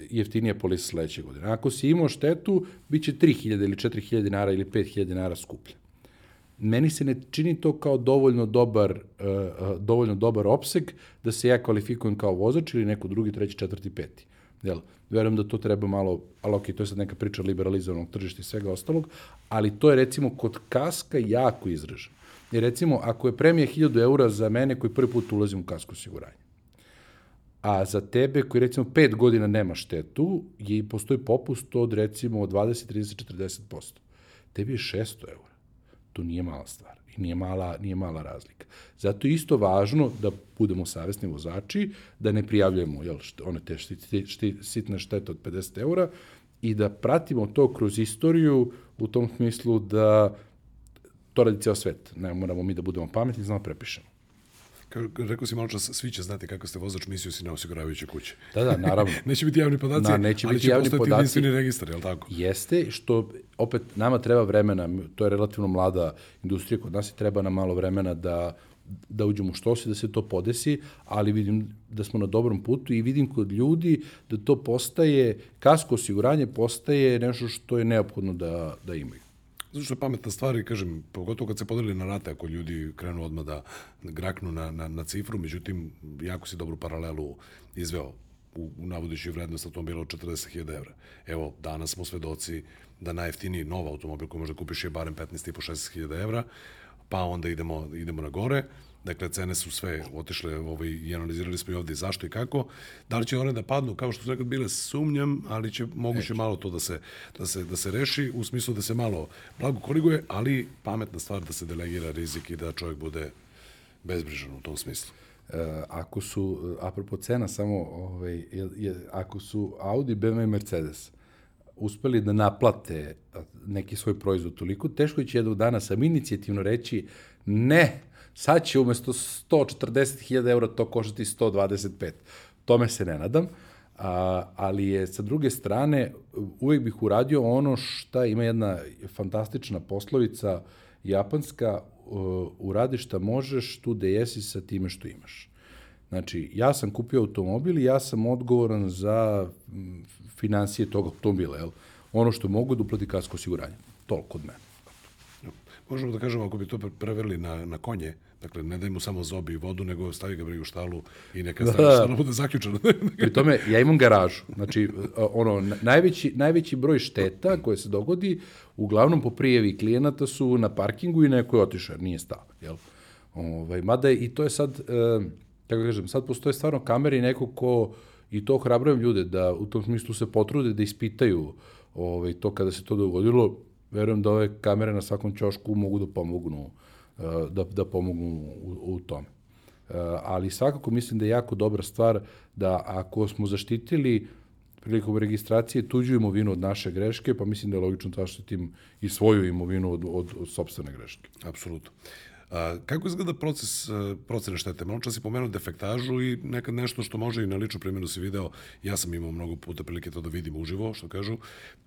jeftinija polisa sledeće godine. Ako si imao štetu, bit će 3000 ili 4000 dinara ili 5000 dinara skuplje. Meni se ne čini to kao dovoljno dobar, uh, dovoljno dobar opseg da se ja kvalifikujem kao vozač ili neko drugi, treći, četvrti, peti. Jel? Verujem da to treba malo, ali ok, to je sad neka priča liberalizovanog tržišta i svega ostalog, ali to je recimo kod kaska jako izraženo. I recimo, ako je premija 1000 eura za mene koji prvi put ulazim u kasko osiguranje, a za tebe koji recimo 5 godina nema štetu, je, postoji popust od recimo 20, 30, 40%. Tebi je 600 eura. To nije mala stvar i nije mala, nije mala razlika. Zato je isto važno da budemo savesni vozači, da ne prijavljujemo jel, one te šti, šti, sitne štete od 50 eura i da pratimo to kroz istoriju u tom smislu da to radi ceo svet. Ne moramo mi da budemo pametni, znamo da prepišemo. Kako rekao si malo čas, svi će znati kako ste vozač, mislio si na osiguravajuće kuće. Da, da, naravno. neće biti javni podaci, Na, neće ali biti će javni podaci. jedinstveni registar, je li tako? Jeste, što opet nama treba vremena, to je relativno mlada industrija, kod nas i treba nam malo vremena da da uđemo u što se, da se to podesi, ali vidim da smo na dobrom putu i vidim kod ljudi da to postaje, kasko osiguranje postaje nešto što je neophodno da, da imaju. Zato što je pametna stvar i kažem, pogotovo kad se podeli na rate, ako ljudi krenu odmah da graknu na, na, na cifru, međutim, jako si dobru paralelu izveo u, u navodeći vrednost automobila od 40.000 evra. Evo, danas smo svedoci da najjeftiniji nov automobil koji možda kupiš je barem 15.500-16.000 evra, pa onda idemo, idemo na gore. Dakle, cene su sve otišle ovaj, i analizirali smo i ovde zašto i kako. Da li će one da padnu, kao što su nekad bile, sumnjam, ali će moguće malo to da se, da, se, da se reši, u smislu da se malo blago koriguje, ali pametna stvar da se delegira rizik i da čovjek bude bezbrižan u tom smislu. E, ako su, apropo cena samo, ovaj, je, je, ako su Audi, BMW i Mercedes uspeli da naplate neki svoj proizvod toliko, teško će jednog dana sam inicijativno reći ne, Sad će umesto 140.000 eura to koštati 125. Tome se ne nadam, A, ali je sa druge strane uvek bih uradio ono šta ima jedna fantastična poslovica japanska uradi šta možeš tu da jesi sa time što imaš. Znači, ja sam kupio automobil i ja sam odgovoran za financije tog automobila, jel? Ono što mogu da uplati kasko osiguranje. Toliko od mene. Možemo da kažemo, ako bi to preverili na, na konje, dakle, ne daj mu samo zobi i vodu, nego stavi ga u štalu i neka da, stavi štalu bude zaključeno. Pri tome, ja imam garažu. Znači, ono, najveći, najveći broj šteta koje se dogodi, uglavnom po prijevi klijenata su na parkingu i neko je otišao, nije stao. Jel? Ovaj, mada je, i to je sad, e, kako kažem, sad postoje stvarno kamere i neko ko, i to ohrabrujem ljude da u tom smislu se potrude da ispitaju ovaj, to kada se to dogodilo, verujem da ove kamere na svakom ćošku mogu da pomognu, uh, da, da pomognu u, u tome. Uh, ali svakako mislim da je jako dobra stvar da ako smo zaštitili prilikom registracije tuđu imovinu od naše greške, pa mislim da je logično da zaštitim i svoju imovinu od, od, od sobstvene greške. Apsolutno. A, kako izgleda proces a, procene štete? Malo čas si pomenuo defektažu i nekad nešto što može i na ličnu primjenu si video, ja sam imao mnogo puta prilike to da vidim uživo, što kažu,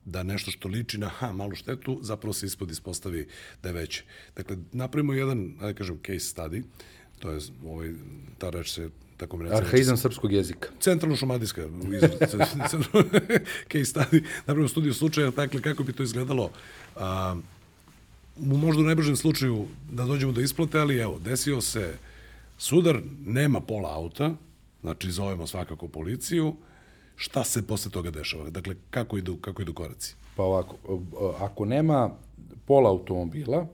da nešto što liči na ha, malu štetu, zapravo se ispod ispostavi da je veće. Dakle, napravimo jedan, ajde kažem, case study, to je, ovaj, ta reč se tako mi recimo. Arhaizam srpskog jezika. Centralno šumadijska case study, napravimo studiju slučaja, dakle, kako bi to izgledalo a, u možda u najbržem slučaju da dođemo do isplate, ali evo, desio se sudar, nema pola auta, znači zovemo svakako policiju, šta se posle toga dešava? Dakle, kako idu, kako idu koraci? Pa ovako, ako nema pola automobila,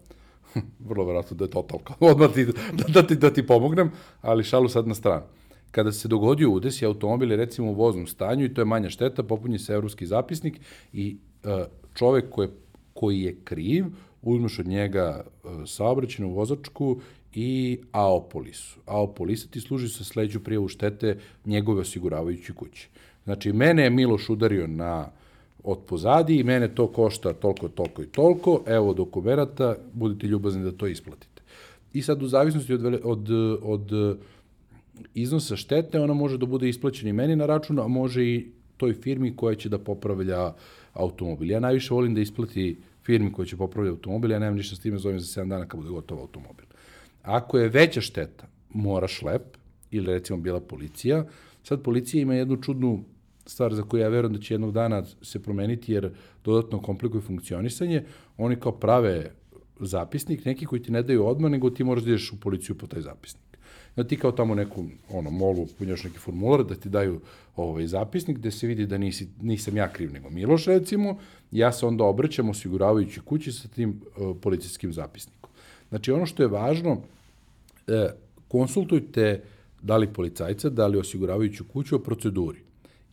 vrlo verovatno da je totalka, odmah ti, da, da, ti, da ti pomognem, ali šalu sad na stranu. Kada se dogodio udes i automobil je recimo u voznom stanju i to je manja šteta, popunje se evropski zapisnik i uh, čovek koji je, koji je kriv uzmeš od njega e, saobraćenu vozačku i AO polisu. AO polisa ti služi sa sleđu prijavu štete njegove osiguravajući kući. Znači, mene je Miloš udario na od pozadi i mene to košta toliko, toliko i toliko, evo dokumerata, budite ljubazni da to isplatite. I sad u zavisnosti od, od, od iznosa štete, ona može da bude isplaćena i meni na račun, a može i toj firmi koja će da popravlja automobil. Ja najviše volim da isplati firmi koja će popravljati automobil, ja nemam ništa s time, zovem za 7 dana kad bude gotov automobil. Ako je veća šteta, mora šlep, ili recimo bila policija, sad policija ima jednu čudnu stvar za koju ja verujem da će jednog dana se promeniti jer dodatno komplikuje funkcionisanje, oni kao prave zapisnik, neki koji ti ne daju odmah, nego ti moraš da ideš u policiju po taj zapisnik da ti kao tamo neku ono, molu punjaš neki formular, da ti daju ovaj zapisnik gde se vidi da nisi, nisam ja kriv, nego Miloš recimo, ja se onda obraćam osiguravajući kući sa tim uh, policijskim zapisnikom. Znači ono što je važno, e, konsultujte da li policajca, da li osiguravajuću kuću o proceduri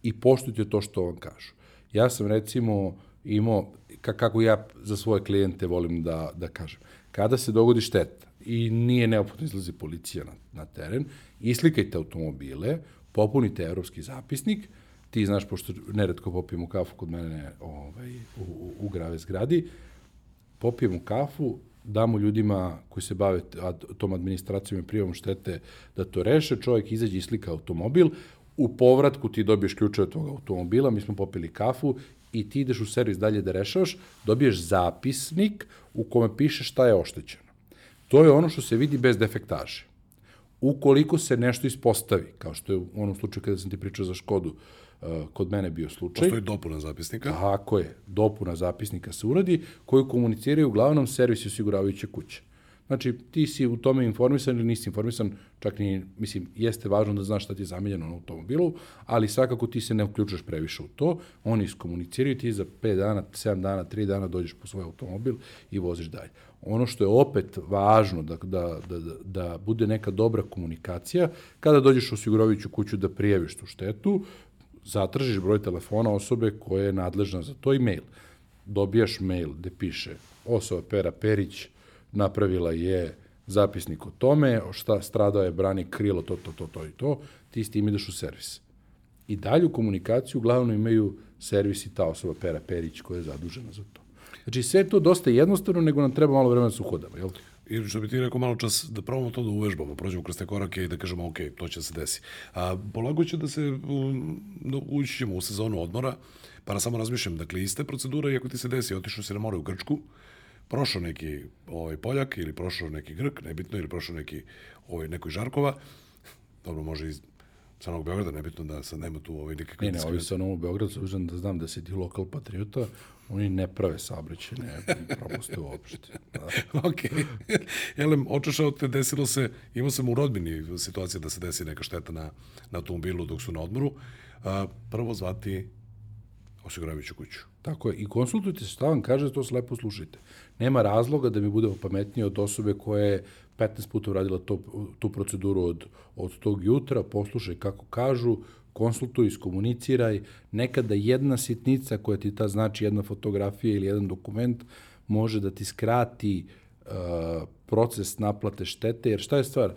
i poštujte to što vam kažu. Ja sam recimo imao, kako ja za svoje klijente volim da, da kažem, kada se dogodi šteta, i nije neophodno izlazi policija na, na teren, islikajte automobile, popunite evropski zapisnik, ti znaš, pošto neretko popijemo kafu kod mene ovaj, u, u, u grave zgradi, popijemo kafu, damo ljudima koji se bave tom administracijom i prijavom štete da to reše, čovjek izađe i slika automobil, u povratku ti dobiješ ključe od tog automobila, mi smo popili kafu i ti ideš u servis dalje da rešavaš, dobiješ zapisnik u kome piše šta je oštećeno. To je ono što se vidi bez defektaže. Ukoliko se nešto ispostavi, kao što je u onom slučaju kada sam ti pričao za Škodu, uh, kod mene bio slučaj. Postoji dopuna zapisnika. Tako je, dopuna zapisnika se uradi, koju komuniciraju uglavnom servisi osiguravajuće kuće. Znači, ti si u tome informisan ili nisi informisan, čak ni, mislim, jeste važno da znaš šta ti je zamenjeno na automobilu, ali svakako ti se ne uključaš previše u to, oni iskomuniciraju ti za 5 dana, 7 dana, 3 dana dođeš po svoj automobil i voziš dalje. Ono što je opet važno da, da, da, da bude neka dobra komunikacija, kada dođeš u osiguravajuću kuću da prijaviš tu štetu, zatražiš broj telefona osobe koja je nadležna za to i mail. Dobijaš mail gde piše osoba Pera Perić, napravila je zapisnik o tome, šta stradao je brani krilo, to, to, to, to i to, ti s tim ideš u servis. I dalju komunikaciju uglavnom imaju servis i ta osoba Pera Perić koja je zadužena za to. Znači sve to dosta jednostavno, nego nam treba malo vremena da se uhodamo, jel? ili što bi ti rekao malo čas, da probamo to da uvežbamo, prođemo kroz te korake i da kažemo, ok, to će se desi. A polago će da se, da ući ćemo u sezonu odmora, pa na samo razmišljam, dakle, iste procedure, i ako ti se desi, otišao si na more u Grčku, prošao neki ovaj, Poljak ili prošao neki Grk, nebitno, ili prošao neki ovaj, neko iz Žarkova, dobro, može iz sa Novog Beograda, nebitno da sad nema tu ovaj nikakve... Ne, ne, ovi sa Novog Beograda, s obzirom da znam da si ti lokal patriota, oni ne prave saobraćene propuste uopšte. Da. ok. Jelem, očešao te, desilo se, imao sam u rodbini situacije da se desi neka šteta na, na automobilu dok su na odmoru. A, prvo zvati osiguravajuću kuću. Tako je, i konsultujte se, šta vam kaže, to slepo slušajte. Nema razloga da mi budemo pametniji od osobe koja je 15 puta uradila to, tu proceduru od, od tog jutra, poslušaj kako kažu, konsultuj, iskomuniciraj, nekada jedna sitnica koja ti ta znači jedna fotografija ili jedan dokument može da ti skrati uh, proces naplate štete, jer šta je stvar?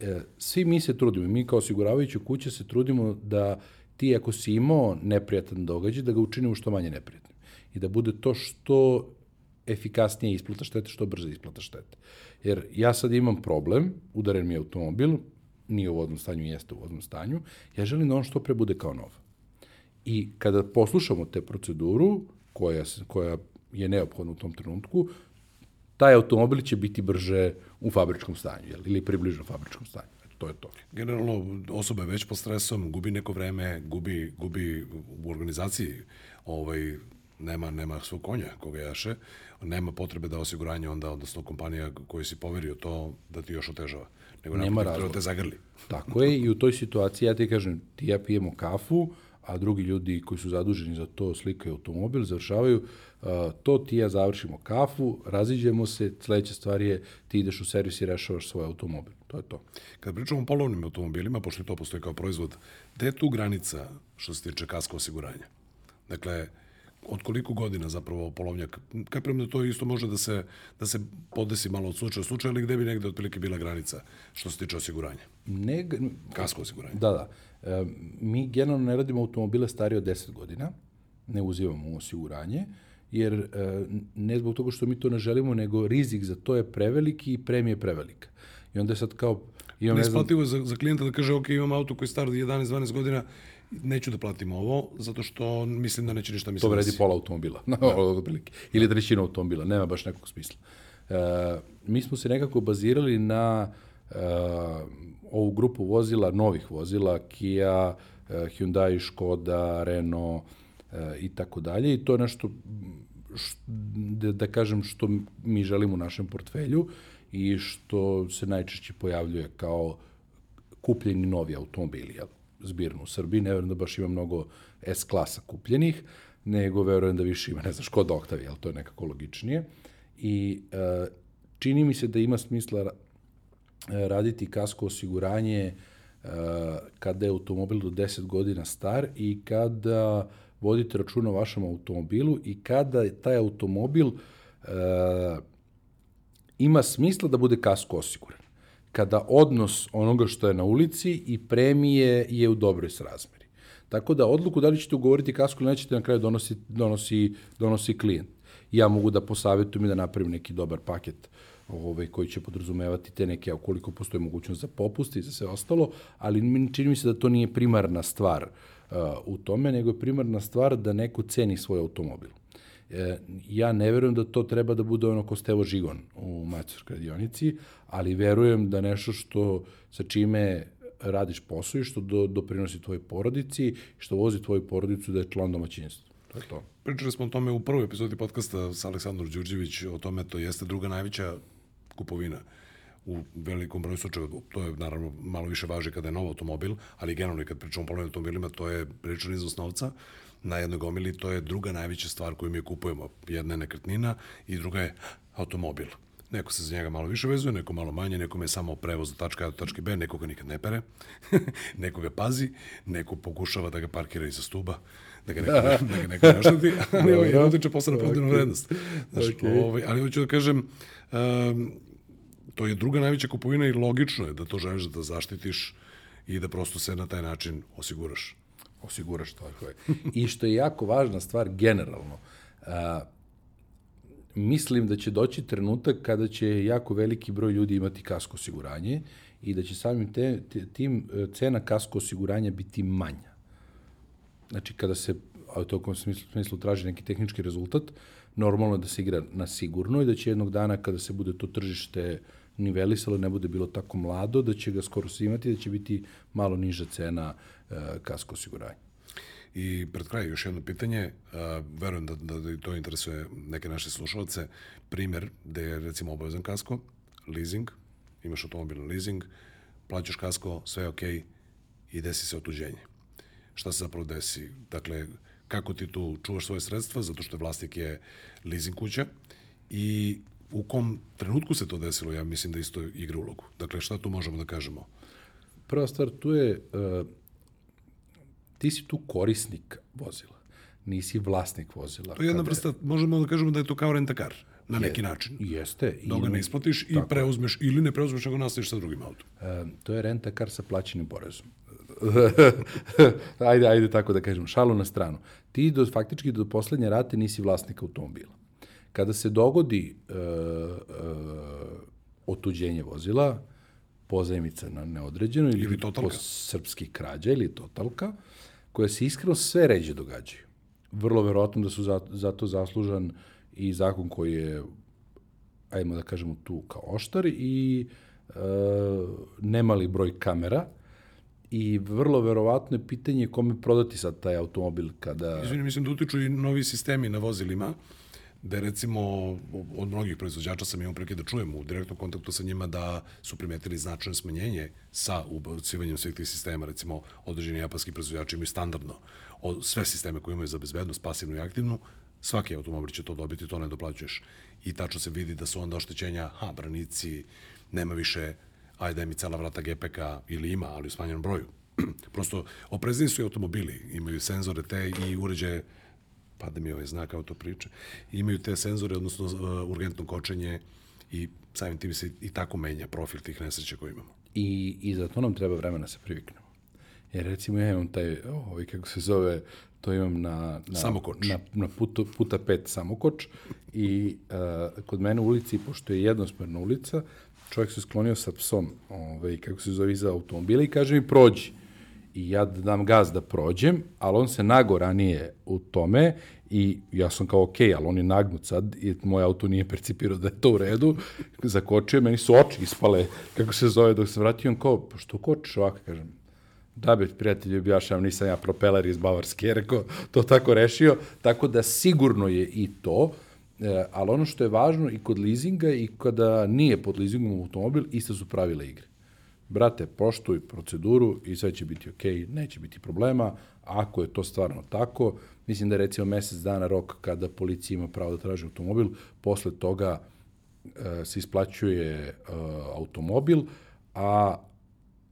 E, svi mi se trudimo, mi kao osiguravajuću kuće se trudimo da ti ako si imao neprijatan događaj, da ga učinimo što manje neprijatnim. I da bude to što efikasnije isplata štete, što brže isplata štete. Jer ja sad imam problem, udaren mi je automobil, nije u vodnom stanju, jeste u vodnom stanju, ja želim da on što pre bude kao nov. I kada poslušamo te proceduru, koja, koja je neophodna u tom trenutku, taj automobil će biti brže u fabričkom stanju, jel? ili približno fabričkom stanju. To je to. Generalno, osoba je već pod stresom, gubi neko vreme, gubi, gubi u organizaciji ovaj, nema, nema svog konja koga jaše, nema potrebe da osiguranje onda, odnosno kompanija koju si poverio to, da ti još otežava. Nego nema razloga. Da te zagrli. Tako je, i u toj situaciji ja ti kažem, ti ja pijemo kafu, a drugi ljudi koji su zaduženi za to slikaju automobil, završavaju, to ti ja završimo kafu, raziđemo se, sledeća stvar je ti ideš u servis i rešavaš svoj automobil. To je to. Kad pričamo o polovnim automobilima, pošto to postoji kao proizvod, gde je tu granica što se tiče kasko osiguranja? Dakle, od koliko godina zapravo polovnjak? Kapiram da to isto može da se, da se podesi malo od slučaja slučaja, ali gde bi negde otprilike bila granica što se tiče osiguranja? Ne, Kasko osiguranje. Da, da. E, mi generalno ne radimo automobile starije od 10 godina, ne uzivamo osiguranje, jer e, ne zbog toga što mi to ne želimo, nego rizik za to je preveliki i premije je prevelika. I onda je sad kao... Imam, ne znam, za, za klijenta da kaže, ok, imam auto koji je star 11-12 godina, neću da platim ovo, zato što mislim da neće ništa mislim. To vredi pola automobila, da. Ili trećina automobila, nema baš nekog smisla. E, mi smo se nekako bazirali na e, ovu grupu vozila, novih vozila, Kia, e, Hyundai, Škoda, Renault e, i tako dalje. I to je nešto, š, da, da kažem, što mi želimo u našem portfelju i što se najčešće pojavljuje kao kupljeni novi automobili. Jel? zbirno u Srbiji, ne verujem da baš ima mnogo S-klasa kupljenih, nego verujem da više ima, ne znam, Škoda Octavia, ali to je nekako logičnije. I e, čini mi se da ima smisla raditi kasko osiguranje e, kada je automobil do 10 godina star i kada vodite računa o vašem automobilu i kada taj automobil e, ima smisla da bude kasko osiguran kada odnos onoga što je na ulici i premije je u dobroj srazmeri. Tako da odluku da li ćete ugovoriti kasku ili nećete na kraju donosi, donosi, donosi klijent. Ja mogu da posavetujem i da napravim neki dobar paket ovaj, koji će podrazumevati te neke, ukoliko postoji mogućnost za popuste i za sve ostalo, ali čini mi se da to nije primarna stvar uh, u tome, nego je primarna stvar da neko ceni svoj automobil. E, ja ne verujem da to treba da bude ono ko Stevo Žigon u maćarskoj radionici, ali verujem da nešto što sa čime radiš posao i što do, doprinosi tvojoj porodici, što vozi tvoju porodicu da je član domaćinstva. To je to. Pričali smo o tome u prvoj epizodi podcasta sa Aleksandrom Đurđević, o tome to jeste druga najveća kupovina u velikom broju slučajeva, to je naravno malo više važi kada je nov automobil, ali generalno kad pričamo o polovnim automobilima, to je priličan iznos novca na jednoj gomili, to je druga najveća stvar koju mi kupujemo. Jedna je nekretnina i druga je automobil. Neko se za njega malo više vezuje, neko malo manje, nekome je samo prevoz do tačka A do tačke B, neko ga nikad ne pere, neko ga pazi, neko pokušava da ga parkira iza stuba, da ga neko, da ga neko naštati, ali ovaj ne utiče posle na prodajnu vrednost. Znaš, okay. ovaj, ali hoću da kažem, um, to je druga najveća kupovina i logično je da to želiš da zaštitiš i da prosto se na taj način osiguraš osiguraš to. I što je jako važna stvar generalno, a, mislim da će doći trenutak kada će jako veliki broj ljudi imati kasko osiguranje i da će samim te, te, tim e, cena kasko osiguranja biti manja. Znači, kada se a u tokom smislu, smislu traži neki tehnički rezultat, normalno je da se igra na sigurno i da će jednog dana kada se bude to tržište nivelisalo, ne bude bilo tako mlado, da će ga skoro svi imati, da će biti malo niža cena kasko osiguranja. I pred kraj još jedno pitanje, a, verujem da, da, da to interesuje neke naše slušalce, primer da je recimo obavezan kasko, leasing, imaš automobil na leasing, plaćaš kasko, sve je okej okay, i desi se otuđenje. Šta se zapravo desi? Dakle, kako ti tu čuvaš svoje sredstva, zato što vlasnik je leasing kuća i u kom trenutku se to desilo, ja mislim da isto igra ulogu. Dakle, šta tu možemo da kažemo? Prva stvar, tu je, uh, ti si tu korisnik vozila, nisi vlasnik vozila. To je jedna vrsta, možemo da kažemo da je to kao rentakar, na neki način. Jeste. Dok ga ne isplatiš i preuzmeš, ili ne preuzmeš, nego nastaviš sa drugim autom. Uh, to je rentakar sa plaćenim porezom. ajde, ajde tako da kažem, šalu na stranu. Ti do, faktički do poslednje rate nisi vlasnik automobila. Kada se dogodi uh, uh, otuđenje vozila, pozajmica na neodređeno ili, ili po srpski krađa ili totalka, koja se iskreno sve ređe događaju. Vrlo verovatno da su za, za to zaslužan i zakon koji je, ajmo da kažemo tu kao oštar i uh, nemali broj kamera, i vrlo verovatno je pitanje kome prodati sad taj automobil kada... Izvini, mislim da utiču i novi sistemi na vozilima, da recimo od mnogih proizvođača sam imao prilike da čujem u direktnom kontaktu sa njima da su primetili značajno smanjenje sa ubacivanjem svih tih sistema, recimo određeni japanski proizvođači imaju standardno od sve sisteme koje imaju za bezbednost, pasivnu i aktivnu, svaki automobil će to dobiti, to ne doplaćuješ. I tačno se vidi da su onda oštećenja, ha, branici, nema više ajde mi cela vrata GPK ili ima, ali u smanjenom broju. Prosto, oprezni su i automobili, imaju senzore te i uređaje, pa da mi ovaj znak auto priče, imaju te senzore, odnosno uh, urgentno kočenje i samim tim se i tako menja profil tih nesreća koje imamo. I, I za to nam treba vremena da se priviknemo. Jer recimo ja imam taj, ovaj, kako se zove, to imam na, na, samokoč. na, na puto, puta pet samokoč i uh, kod mene u ulici, pošto je jednosmerna ulica, čovjek se sklonio sa psom, ovaj, kako se zove, iza automobila i kaže mi prođi. I ja da dam gaz da prođem, ali on se nago ranije u tome i ja sam kao okay, ali on je nagnut sad i moj auto nije percipirao da je to u redu. Zakočio, meni su oči ispale, kako se zove, dok se vratio, on kao, pa što kočiš ovako, kažem, da bi prijatelji objašnjam, nisam ja propeler iz Bavarske, rekao, to tako rešio, tako da sigurno je i to, E, ali ono što je važno i kod leasinga i kada nije pod leasingom automobil, iste su pravila igre. Brate, poštuj proceduru i sve će biti okej, okay, neće biti problema. Ako je to stvarno tako, mislim da je recimo mesec dana rok kada policija ima pravo da traži automobil, posle toga e, se isplaćuje e, automobil, a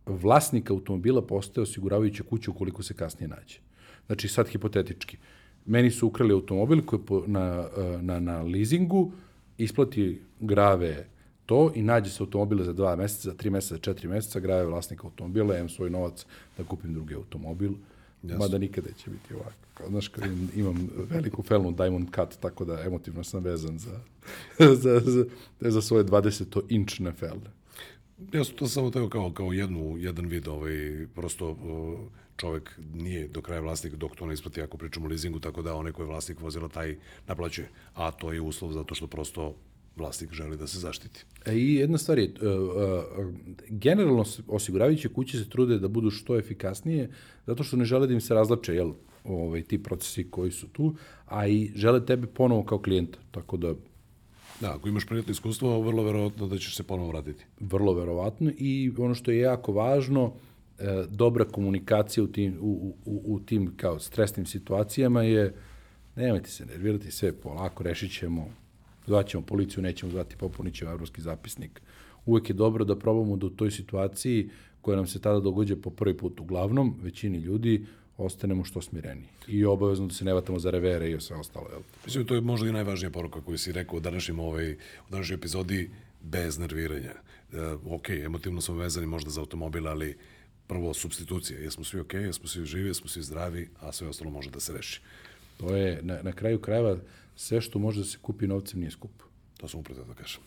vlasnik automobila postaje osiguravajuća kuća ukoliko se kasnije nađe. Znači, sad hipotetički, meni su ukrali automobil koji po, na, na, na leasingu, isplati grave to i nađe se automobile za dva meseca, za tri meseca, za četiri meseca, grave vlasnika automobila, imam svoj novac da kupim drugi automobil, Jasno. mada nikada će biti ovako. Znaš, kad imam veliku felnu Diamond Cut, tako da emotivno sam vezan za, za, za, za svoje 20-inčne felne. Ja sam to samo teo kao, kao jednu, jedan vid, ovaj, prosto čovek nije do kraja vlasnik dok to ne isplati ako pričamo o leasingu, tako da onaj ko je vlasnik vozila taj naplaćuje. A to je uslov zato što prosto vlasnik želi da se zaštiti. E, I jedna stvar je, uh, uh, generalno osiguravajuće kuće se trude da budu što efikasnije, zato što ne žele da im se razlače jel, ovaj, ti procesi koji su tu, a i žele tebe ponovo kao klijenta. Tako da Da, ako imaš prijatno iskustvo, vrlo verovatno da ćeš se ponovo vratiti. Vrlo verovatno i ono što je jako važno, e, dobra komunikacija u tim, u, u, u tim kao stresnim situacijama je nemojte se nervirati, sve polako, rešit ćemo, zvaćemo policiju, nećemo zvati, popunit ćemo evropski zapisnik. Uvek je dobro da probamo da u toj situaciji koja nam se tada događa po prvi put uglavnom, većini ljudi, ostanemo što smireni. I obavezno da se ne vatamo za revere i sve ostalo. Jel? Mislim, to je možda i najvažnija poruka koju si rekao u današnjem, ovaj, u današnjoj epizodi, bez nerviranja. E, ok, emotivno smo vezani možda za automobil, ali prvo substitucija. Jesmo svi ok, jesmo svi živi, jesmo svi zdravi, a sve ostalo može da se reši. To je, na, na kraju krajeva, sve što može da se kupi novcem nije skupo. To sam upravo da kažem.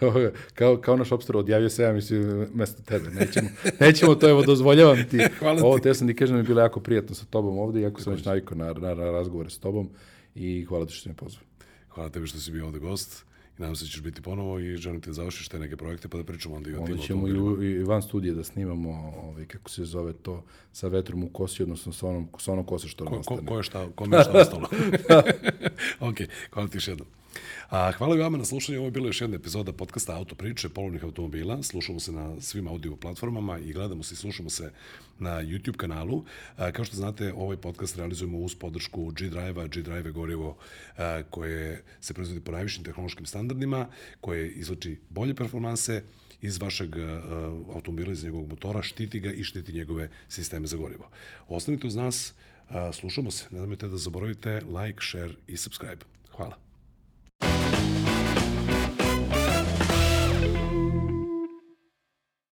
kao, kao naš obstor odjavio se, ja mislim, mesto tebe. Nećemo, nećemo to, evo, dozvoljavam ti. Hvala ti. Ovo, te sam ti kažem, mi je bilo jako prijatno sa tobom ovde, iako sam već navikao na, na, na razgovore s tobom i hvala ti što si me pozvao. Hvala tebi što si bio ovde gost i nadam se da ćeš biti ponovo i želim te da završiš te neke projekte pa da pričamo onda i o tim Onda ćemo i, i van studije da snimamo, ovaj, kako se zove to, sa vetrom u kosi, odnosno sa onom, sa onom kose što nam Ko, ko, ostane. ko je šta, kome je šta ostalo. ok, hvala ti još jednom. A, hvala vama na slušanju. Ovo je bila još jedna epizoda podcasta Auto priče polovnih automobila. Slušamo se na svim audio platformama i gledamo se i slušamo se na YouTube kanalu. A, kao što znate, ovaj podcast realizujemo uz podršku G-Drive-a. G-Drive je gorivo a, koje se proizvodi po najvišim tehnološkim standardima, koje izlači bolje performanse iz vašeg uh, automobila, iz njegovog motora, štiti ga i štiti njegove sisteme za gorivo. Ostanite uz nas, uh, slušamo se, ne da zaboravite like, share i subscribe. Hvala.